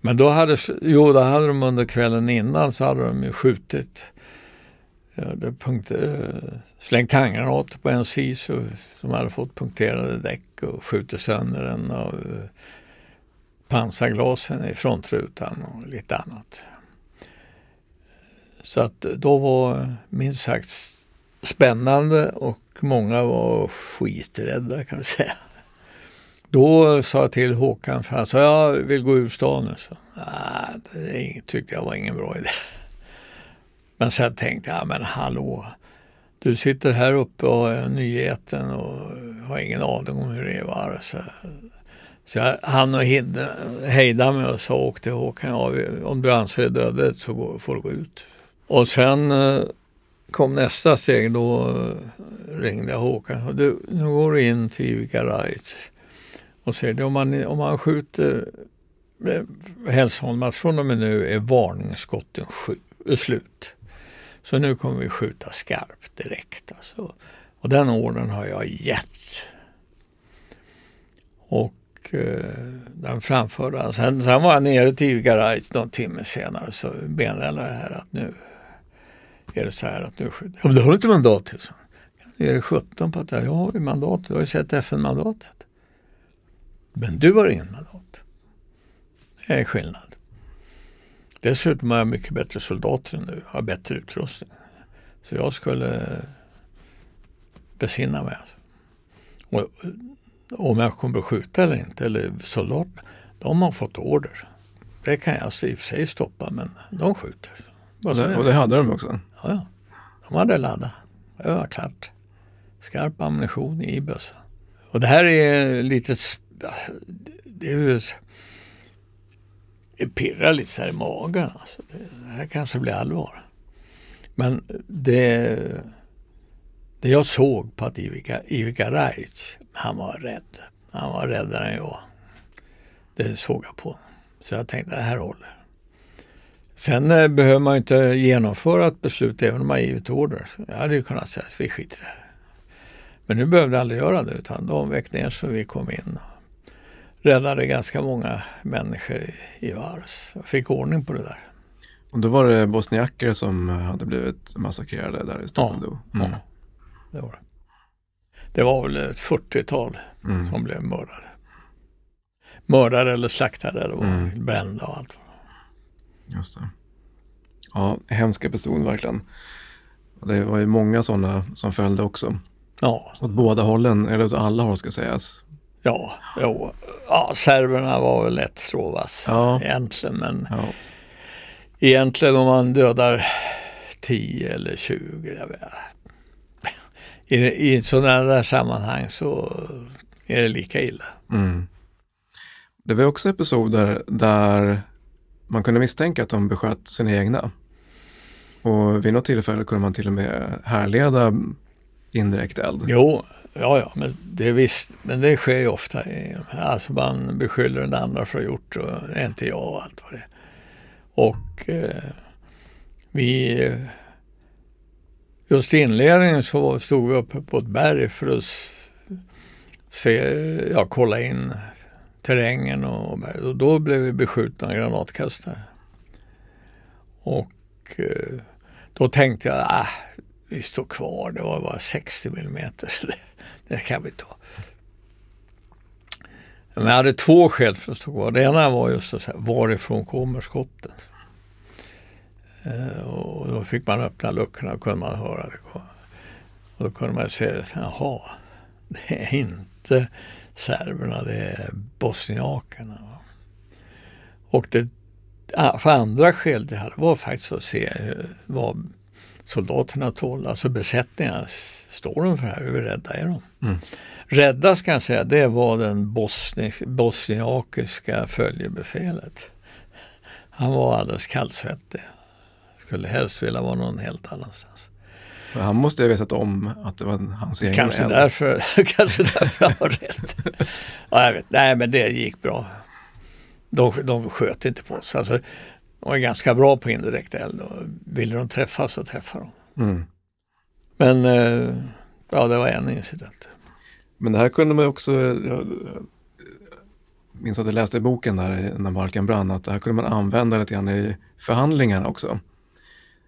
Men då hade, jo, då hade de under kvällen innan så hade de ju skjutit punkt, eh, slängt handgranater på en SISU som hade fått punkterade däck och skjutit sönder en av eh, pansarglasen i frontrutan och lite annat. Så att då var minst sagt spännande och många var skiträdda kan vi säga. Då sa jag till Håkan, för han sa jag vill gå ur stan. Så, nej, det tyckte jag var ingen bra idé. Men sen tänkte jag, men hallå, du sitter här uppe och är nyheten och har ingen aning om hur det var. Så, så jag hann och hejda mig och sa, åk till Håkan, ja, om du anser det dödligt så får du gå ut. Och sen eh, kom nästa steg, då eh, ringde jag Håkan. Du, nu går du in till Ivica Right och säger om man, om man skjuter eh, att från och med nu är varningsskotten eh, slut. Så nu kommer vi skjuta skarpt direkt. Alltså. Och den ordern har jag gett. Och eh, den framförde han. Sen, sen var jag nere till garage någon timme senare så benrällade det här att nu är det så här att nu skjuter Ja, men det har du inte mandat till. Så. Är det 17 på att jag har ju mandat. Du har ju sett FN-mandatet. Men du har ingen mandat. Det är skillnad. Dessutom har jag mycket bättre soldater nu, har bättre utrustning. Så jag skulle besinna mig. Alltså. Och, om jag kommer att skjuta eller inte, eller soldaterna, de har fått order. Det kan jag alltså i och för sig stoppa, men de skjuter. Och det, och det hade de också? Ja, ja. De hade laddat. Det var klart. Skarp ammunition i bössan. Och det här är lite... Det är ju... Det pirrar lite så här i magen. Alltså. Det här kanske blir allvar. Men det, det jag såg på att Ivica, Ivica Raic, han var rädd. Han var räddare än jag. Det såg jag på Så jag tänkte, det här håller. Sen eh, behöver man inte genomföra ett beslut även om man givit order. Jag hade ju kunnat säga att vi skiter i det här. Men nu behövde jag aldrig göra det utan de väckte ner så vi kom in. Och räddade ganska många människor i, i Vars. Jag fick ordning på det där. Och då var det bosniaker som hade blivit massakrerade där i Stockholm? Ja, mm. ja det var det. Det var väl ett 40-tal mm. som blev mördade. Mördade eller slaktade eller mm. brända och allt. Just det. Ja, hemsk episod verkligen. Det var ju många sådana som följde också. Ja. Åt båda hållen, eller åt alla håll ska sägas. Ja, jo. ja serberna var väl lätt stråvass ja. egentligen. Men ja. egentligen om man dödar 10 eller 20, jag vet, i, i sådana där sammanhang så är det lika illa. Mm. Det var också episoder där man kunde misstänka att de besköt sina egna. Och vid något tillfälle kunde man till och med härleda indirekt eld. Jo, ja, ja, men det, visst, men det sker ju ofta. Alltså man beskyller den andra för att ha gjort och det är inte jag och allt vad det är. Och eh, vi Just i inledningen så stod vi uppe på ett berg för att se, ja, kolla in terrängen och, och då blev vi beskjutna av granatkastare. Och eh, då tänkte jag, ah, vi står kvar, det var bara 60 millimeter, så det, det kan vi ta. Men jag hade två skäl för att stå kvar. Det ena var just att säga, varifrån kommer skottet? Eh, och då fick man öppna luckorna och kunde man höra det. Och då kunde man se, jaha, det är inte serberna, det är bosniakerna. Och det för andra skäl det här var faktiskt att se vad soldaterna tål, alltså besättningarna. Står de för det här? Hur rädda är de? Mm. Rädda ska jag säga, det var den bosniakiska följebefälet. Han var alldeles kallsvettig skulle helst vilja vara någon helt annanstans. För han måste ha vetat om att det var hans egen kanske därför, kanske därför han har rätt. ja, jag vet. Nej, men det gick bra. De, de sköt inte på oss. Alltså, de var ganska bra på indirekt eld och ville de träffa så träffade de. Mm. Men eh, ja, det var en incident. Men det här kunde man också, jag minns att jag läste i boken där när marken brann, att det här kunde man använda lite grann i förhandlingarna också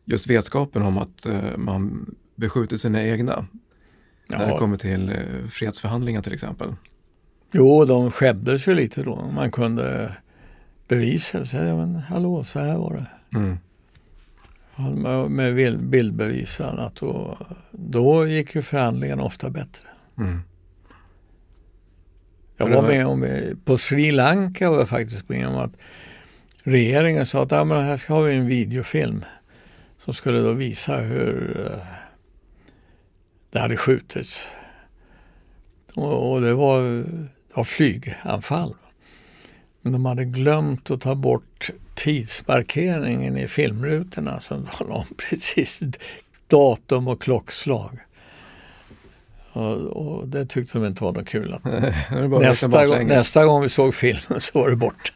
just vetskapen om att eh, man beskjuter sina egna. Ja. När det kommer till eh, fredsförhandlingar till exempel. Jo, de skämdes ju lite då. Man kunde bevisa det. Säga, men hallå, så här var det. Mm. Med bildbevis och annat. Och då gick ju förhandlingarna ofta bättre. Mm. Jag var med om, på Sri Lanka var jag faktiskt med om att regeringen sa att ja, men här ska vi en videofilm som skulle då visa hur eh, det hade skjutits. Och, det var, det var flyganfall. Men de hade glömt att ta bort tidsmarkeringen i filmrutorna som talade om precis datum och klockslag. Och, och, det tyckte de inte var något kul. Att nästa, gång, nästa gång vi såg filmen så var det borta.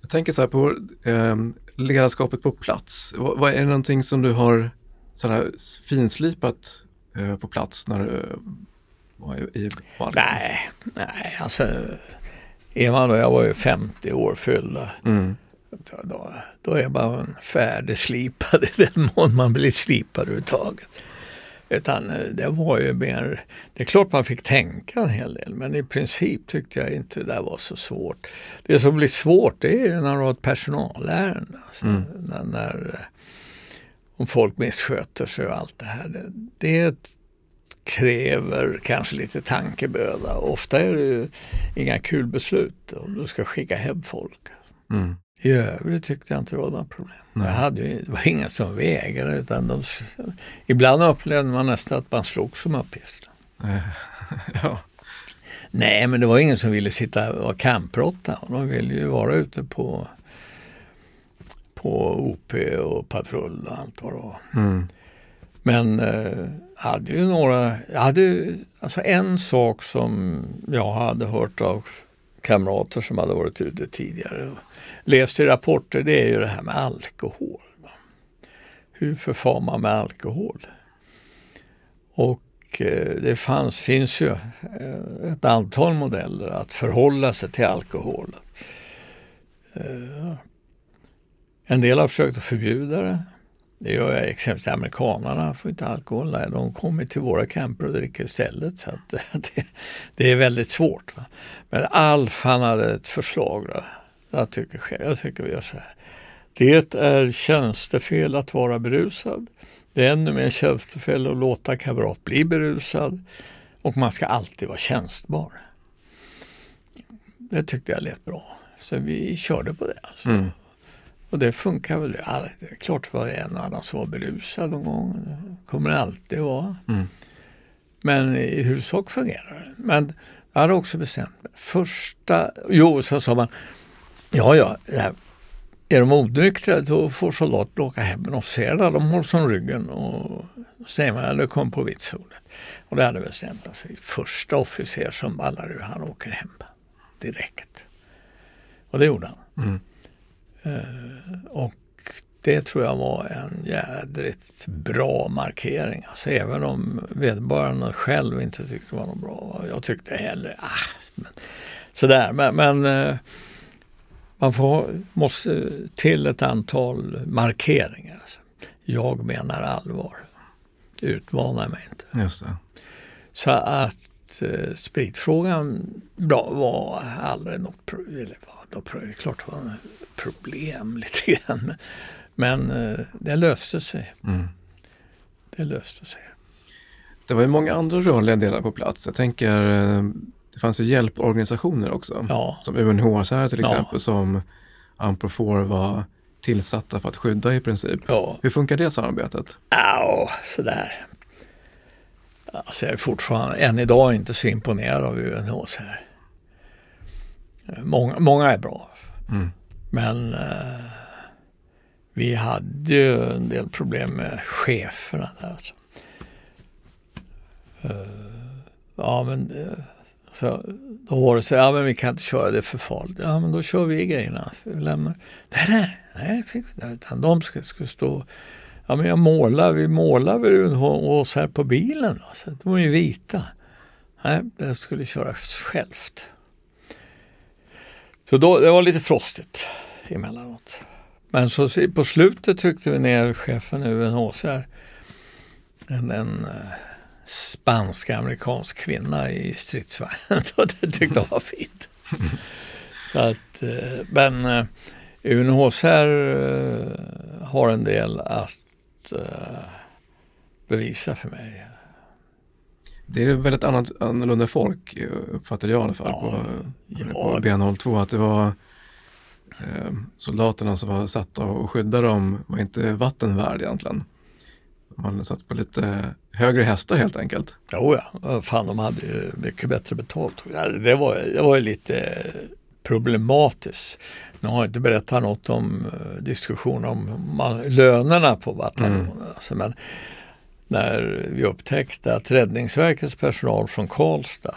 Jag tänker så här på eh, ledarskapet på plats. Vad, vad, är det någonting som du har sådär finslipat eh, på plats när du var i, i parken? Nej, nej, alltså Eman och jag var ju 50 år fyllda. Mm. Då, då är man färdigslipad i den mån man blir slipad överhuvudtaget. Utan eh, det var ju mer, det är klart man fick tänka en hel del men i princip tyckte jag inte det där var så svårt. Det som blir svårt det är när du har ett personalärende. Alltså, Mm. när, när, om folk missköter sig och allt det här. Det, det kräver kanske lite tankeböda. Ofta är det ju inga kul beslut om du ska skicka hem folk. Mm. I övrigt tyckte jag inte det var några problem. Jag hade ju, det var ingen som vägrade utan de, ibland upplevde man nästan att man slogs om uppgiften. Eh, ja. Nej, men det var ingen som ville sitta och vara campråtta. De ville ju vara ute på, på OP och patrull och allt vad det var. Mm. Men eh, hade ju några, jag hade ju- alltså en sak som jag hade hört av kamrater som hade varit ute tidigare och läst i rapporter, det är ju det här med alkohol. Hur förfar man med alkohol? Och eh, det fanns, finns ju eh, ett antal modeller att förhålla sig till alkohol. Eh, en del har försökt att förbjuda det. Det gör jag exempelvis amerikanerna får inte alkohol. Nej, de kommer till våra camper och dricker istället. Så att, det, det är väldigt svårt. Va? Men Alf han hade ett förslag. Då. Jag, tycker, själv- jag tycker vi gör så här. Det är tjänstefel att vara berusad. Det är ännu mer tjänstefel att låta kamrat bli berusad. Och man ska alltid vara tjänstbar. Det tyckte jag lät bra. Så vi körde på det. Alltså. Mm. Och det funkar väl. Det är klart det var en och annan som var berusad någon gång. Det kommer det alltid vara. Mm. Men i huvudsak fungerar det. Men jag hade också bestämt mig. Första, jo så sa man, ja ja, är de onyktra då får soldaterna åka hem. Men officerarna de hålls om ryggen och det kom på vitsordet. Och det hade bestämt sig. Första officer som ballar ur, han åker hem direkt. Och det gjorde han. Mm. Eh, och det tror jag var en jädrigt bra markering. Alltså även om vederbörande själv inte tyckte det var något bra. Jag tyckte heller, ah, men, sådär. Men, men eh, man får, måste till ett antal markeringar. Alltså. Jag menar allvar. Utmana mig inte. Just det. Så att eh, spritfrågan bra, var aldrig något, pro- eller var, något pro- klart det var ett problem lite grann. Men eh, det löste sig. Mm. Det löste sig. Det var ju många andra rörliga delar på plats. Jag tänker, eh, det fanns ju hjälporganisationer också. Ja, Som UNHCR till Ja. exempel, som Amprofor var tillsatta för att skydda i princip. ja. Hur funkar det samarbetet? Ja, sådär. Alltså jag är fortfarande, än idag, inte så imponerad av UNHCR. Många, många är bra. Mm. Men eh, vi hade ju en del problem med cheferna där. Alltså. Eh, ja, men eh, så, då var det så ja men vi kan inte köra det är för farligt. Ja, men då kör vi grejerna. Vi lämnar. Nej, nej, nej, fick vi inte. utan de skulle, skulle stå. Ja, men jag målar, vi målar väl oss här på bilen. Då. Så de är ju vita. Nej, den skulle köras självt. Så då, det var lite frostigt emellanåt. Men så på slutet tryckte vi ner chefen UNHCR. En, en eh, spansk-amerikansk kvinna i stridsvagnen. Och det tyckte jag var fint. Så att, eh, men eh, UNHCR eh, har en del att bevisa för mig. Det är väldigt annat, annorlunda folk, uppfattade jag i alla fall, Ja, på, ja. på B02. Att det var eh, soldaterna som var satta att skydda dem var inte vatten värd egentligen. De hade satt på lite högre hästar helt enkelt. Jo ja, fan de hade ju mycket bättre betalt. Det var, det var lite problematiskt. Nu har jag inte berättat något om eh, diskussion om man, lönerna på bataljonen. Mm. Alltså, men när vi upptäckte att Räddningsverkets personal från Karlstad,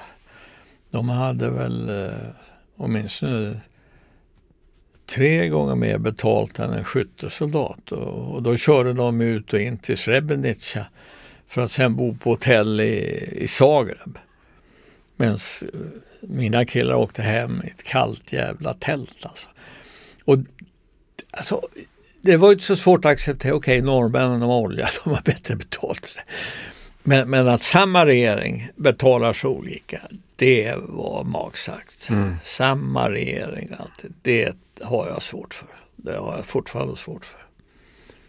de hade väl eh, åtminstone tre gånger mer betalt än en skyttesoldat. Och, och då körde de ut och in till Srebrenica för att sen bo på hotell i, i Zagreb. Medan mina killar åkte hem i ett kallt jävla tält. Alltså. Och alltså, det var inte så svårt att acceptera, okej okay, norrmännen har olja, de har bättre betalt. Men, men att samma regering betalar så olika, det var magstarkt. Mm. Samma regering alltid, det har jag svårt för. Det har jag fortfarande svårt för.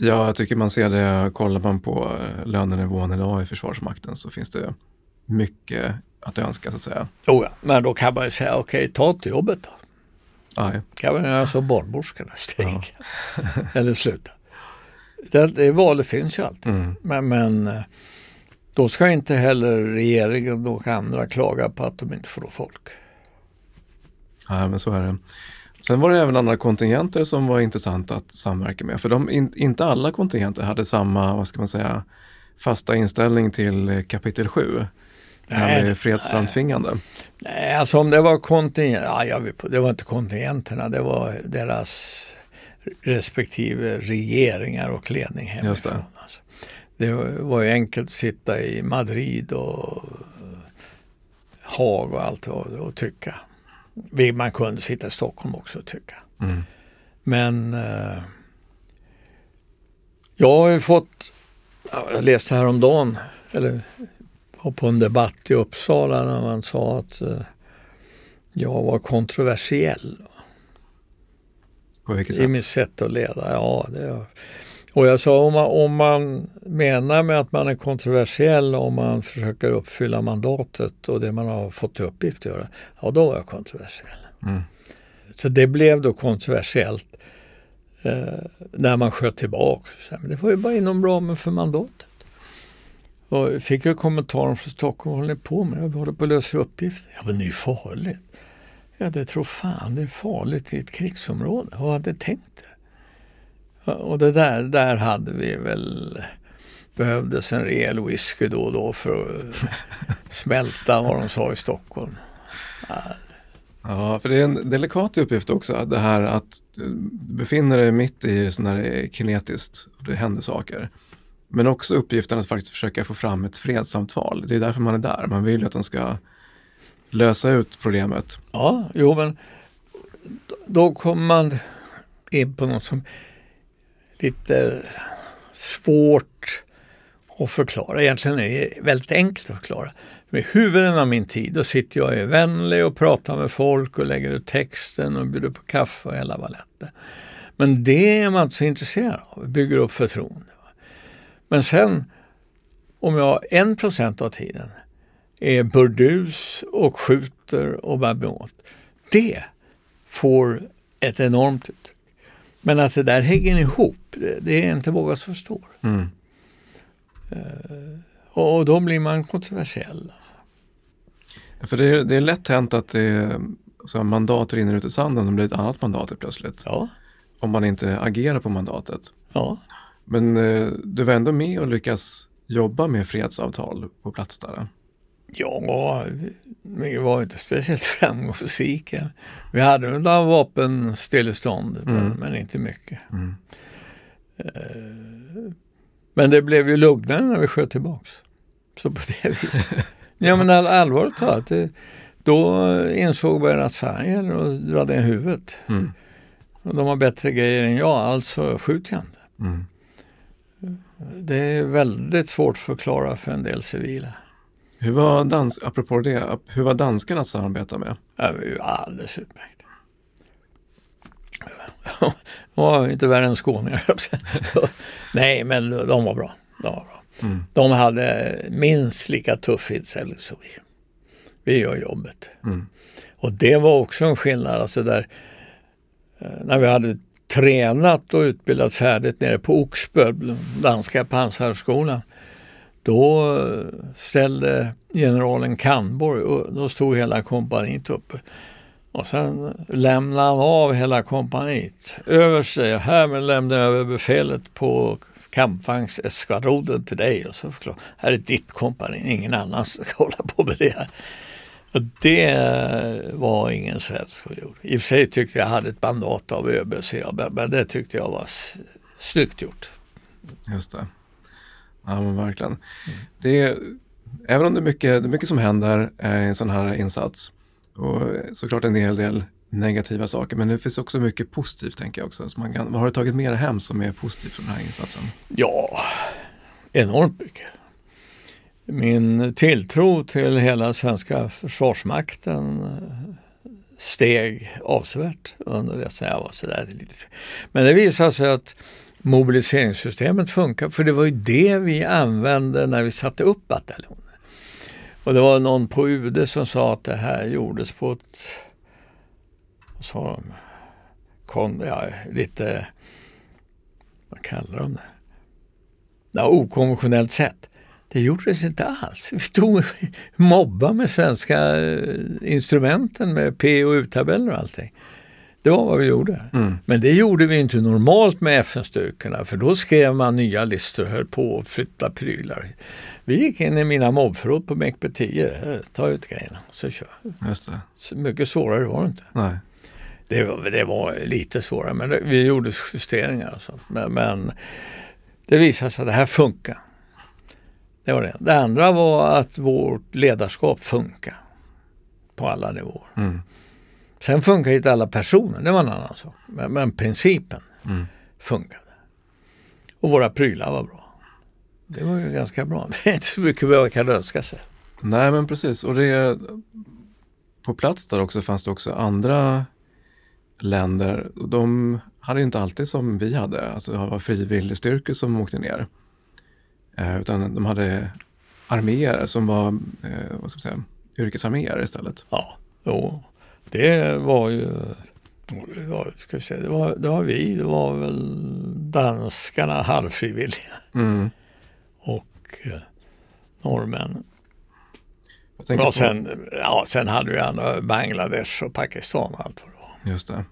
Ja, jag tycker man ser det, kollar man på eh, lönenivån idag i Försvarsmakten så finns det mycket att önska så att säga. Oh ja, men då kan man ju säga, okej, okay, ta till jobbet då. Nej. Kan man göra som barnmorskorna, strejka. Ja. Eller sluta. Det, det valet finns ju alltid. Mm. Men, men eh, då ska inte heller regeringen och andra klaga på att de inte får folk. Nej, men så är det. Sen var det även andra kontingenter som var intressant att samverka med. För de, in, inte alla kontingenter hade samma, vad ska man säga, fasta inställning till kapitel 7. Det här med fredsframtvingande. Nej, alltså om det var kontingenter, ja, det var inte kontingenterna, det var deras respektive regeringar och ledning hemifrån. Just det. Alltså. det var ju enkelt att sitta i Madrid och Haag och allt och, och tycka. Man kunde sitta i Stockholm också och tycka. Mm. Men eh, jag har ju fått, jag läste häromdagen, eller var på en debatt i Uppsala när man sa att eh, jag var kontroversiell. På vilket sätt? I mitt sätt att leda, ja. Det, och jag sa om man, om man menar med att man är kontroversiell om man försöker uppfylla mandatet och det man har fått till uppgift att göra, ja då var jag kontroversiell. Mm. Så det blev då kontroversiellt eh, när man sköt tillbaka. Men det var ju bara inom ramen för mandatet. Och fick jag kommentaren från Stockholm, vad håller ni på med? Vi håller på att lösa uppgifter. Ja men det är ju farligt. Ja det tror fan det är farligt i ett krigsområde. Vad hade tänkt det? Och det där, där hade vi väl behövdes en rejäl whisky då och då för att smälta vad de sa i Stockholm. Ja, för det är en delikat uppgift också, det här att du befinner dig mitt i sån här kinetiskt, och det händer saker. Men också uppgiften att faktiskt försöka få fram ett fredssamtal. Det är därför man är där. Man vill ju att de ska lösa ut problemet. Ja, jo men då kommer man in på något som lite svårt att förklara. Egentligen är det väldigt enkelt att förklara. Med huvuddelen av min tid då sitter jag och är vänlig och pratar med folk och lägger ut texten och bjuder på kaffe och hela baletten. Men det är man inte så intresserad av, bygger upp förtroende. Men sen om jag en procent av tiden är burdus och skjuter och bär åt. Det får ett enormt utrymme. Men att det där hänger ihop, det, det är inte många som förstår. Mm. Uh, och då blir man kontroversiell. För det är, det är lätt hänt att det, så mandat rinner ut i sanden och blir ett annat mandat plötsligt. Ja. Om man inte agerar på mandatet. Ja. Men eh, du var ändå med och lyckas jobba med fredsavtal på plats där? Ja, vi var inte speciellt framgångsrika. Vi hade några vapenstillestånd, mm. men, men, inte mycket. Mm. Eh, men det blev ju lugnare när vi sköt tillbaks. Så på det viset. ja men all, allvarligt talat, då insåg man att fan gäller att dra i huvudet. Mm. Och de har bättre grejer än jag, alltså skjut jag inte. Mm. Det är väldigt svårt att förklara för en del civila. Hur var, dans, apropå det, hur var danskarna att samarbeta med? Det var ju alldeles utmärkt. De var inte värre än skåningar. Nej, men de var bra. De, var bra. Mm. de hade minst lika tuff inställning som vi. Vi gör jobbet. Mm. Och det var också en skillnad. Alltså där, eh, när vi hade tränat och utbildat färdigt nere på Oxbö, danska pansarskolan. Då eh, ställde generalen Kannborg, då stod hela kompaniet uppe. Och sen lämnade han av hela kompaniet över sig. Härmed lämnar jag över befälet på kampvagnseskadronen till dig. Och så förklarade här är ditt kompani, ingen annan ska hålla på med det här. Och det eh, var ingen svensk som gjorde. I och för sig tyckte jag hade ett mandat av ÖB, men det tyckte jag var snyggt gjort. Just det. Ja men verkligen. Mm. Det, även om det är mycket, det är mycket som händer eh, i en sån här insats och såklart en hel del negativa saker, men det finns också mycket positivt tänker jag också. Så man kan, vad har du tagit med dig hem som är positivt från den här insatsen? Ja, enormt mycket. Min tilltro till hela svenska försvarsmakten eh, steg avsevärt under det som jag var sådär lite. Men det visade sig att mobiliseringssystemet funkar, för det var ju det vi använde när vi satte upp bataljonen. Och det var någon på UD som sa att det här gjordes på ett, vad sa de, Kon, ja, lite, vad kallar de det? Ja, okonventionellt sätt. Det gjordes inte alls. Vi stod mobba med svenska eh, instrumenten med P och U-tabeller och allting. Det var vad vi gjorde. Mm. Men det gjorde vi inte normalt med FN-styrkorna för då skrev man nya listor och höll på att flytta prylar. Vi gick in i mina mobbförråd på McB 10, ta ut grejerna så kör Just det. Mycket svårare var det inte. Nej. Det var, det var lite svårare men det, vi gjorde justeringar och sånt. Men, men det visade sig att det här funkar. Det var det. Det andra var att vårt ledarskap funkar på alla nivåer. Mm. Sen funkar inte alla personer, det var en annan sak. Men, men principen mm. funkade. Och våra prylar var bra. Det var ju ganska bra. Det är inte så mycket man kan önska sig. Nej men precis och det på plats där också fanns det också andra länder. De hade inte alltid som vi hade, alltså det var frivilligstyrkor som åkte ner. Eh, utan de hade arméer som var eh, vad ska säga, yrkesarméer istället. Ja, jo. Det var ju det var, ska vi säga, det, var, det var vi, det var väl danskarna halvfrivilliga. Mm. Och eh, norrmännen. Och sen, ja, sen hade vi andra, Bangladesh och Pakistan och allt vad det var. Just det.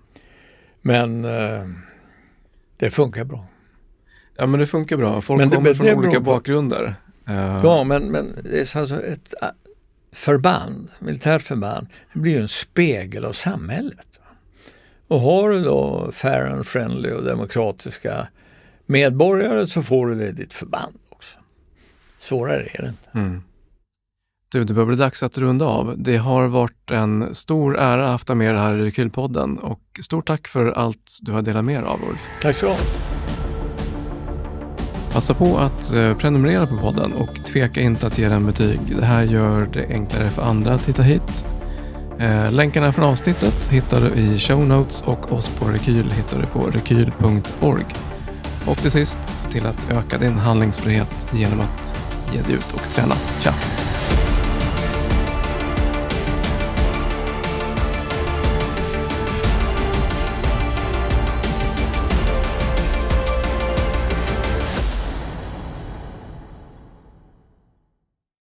Men eh, det funkar bra. Ja men det funkar bra. Folk men det, kommer från olika bakgrunder. Uh. Ja men, men det är alltså ett förband, militärt förband, det blir ju en spegel av samhället. Och har du då fair and friendly och demokratiska medborgare så får du det i ditt förband också. Svårare är det inte. Mm. Du, det börjar bli dags att runda av. Det har varit en stor ära att haft med dig här i Rekylpodden och stort tack för allt du har delat med dig av Ulf. Tack så mycket. Passa på att eh, prenumerera på podden och tveka inte att ge den betyg. Det här gör det enklare för andra att hitta hit. Eh, länkarna från avsnittet hittar du i show notes och oss på Rekyl hittar du på rekyl.org. Och till sist, se till att öka din handlingsfrihet genom att ge dig ut och träna. Tja!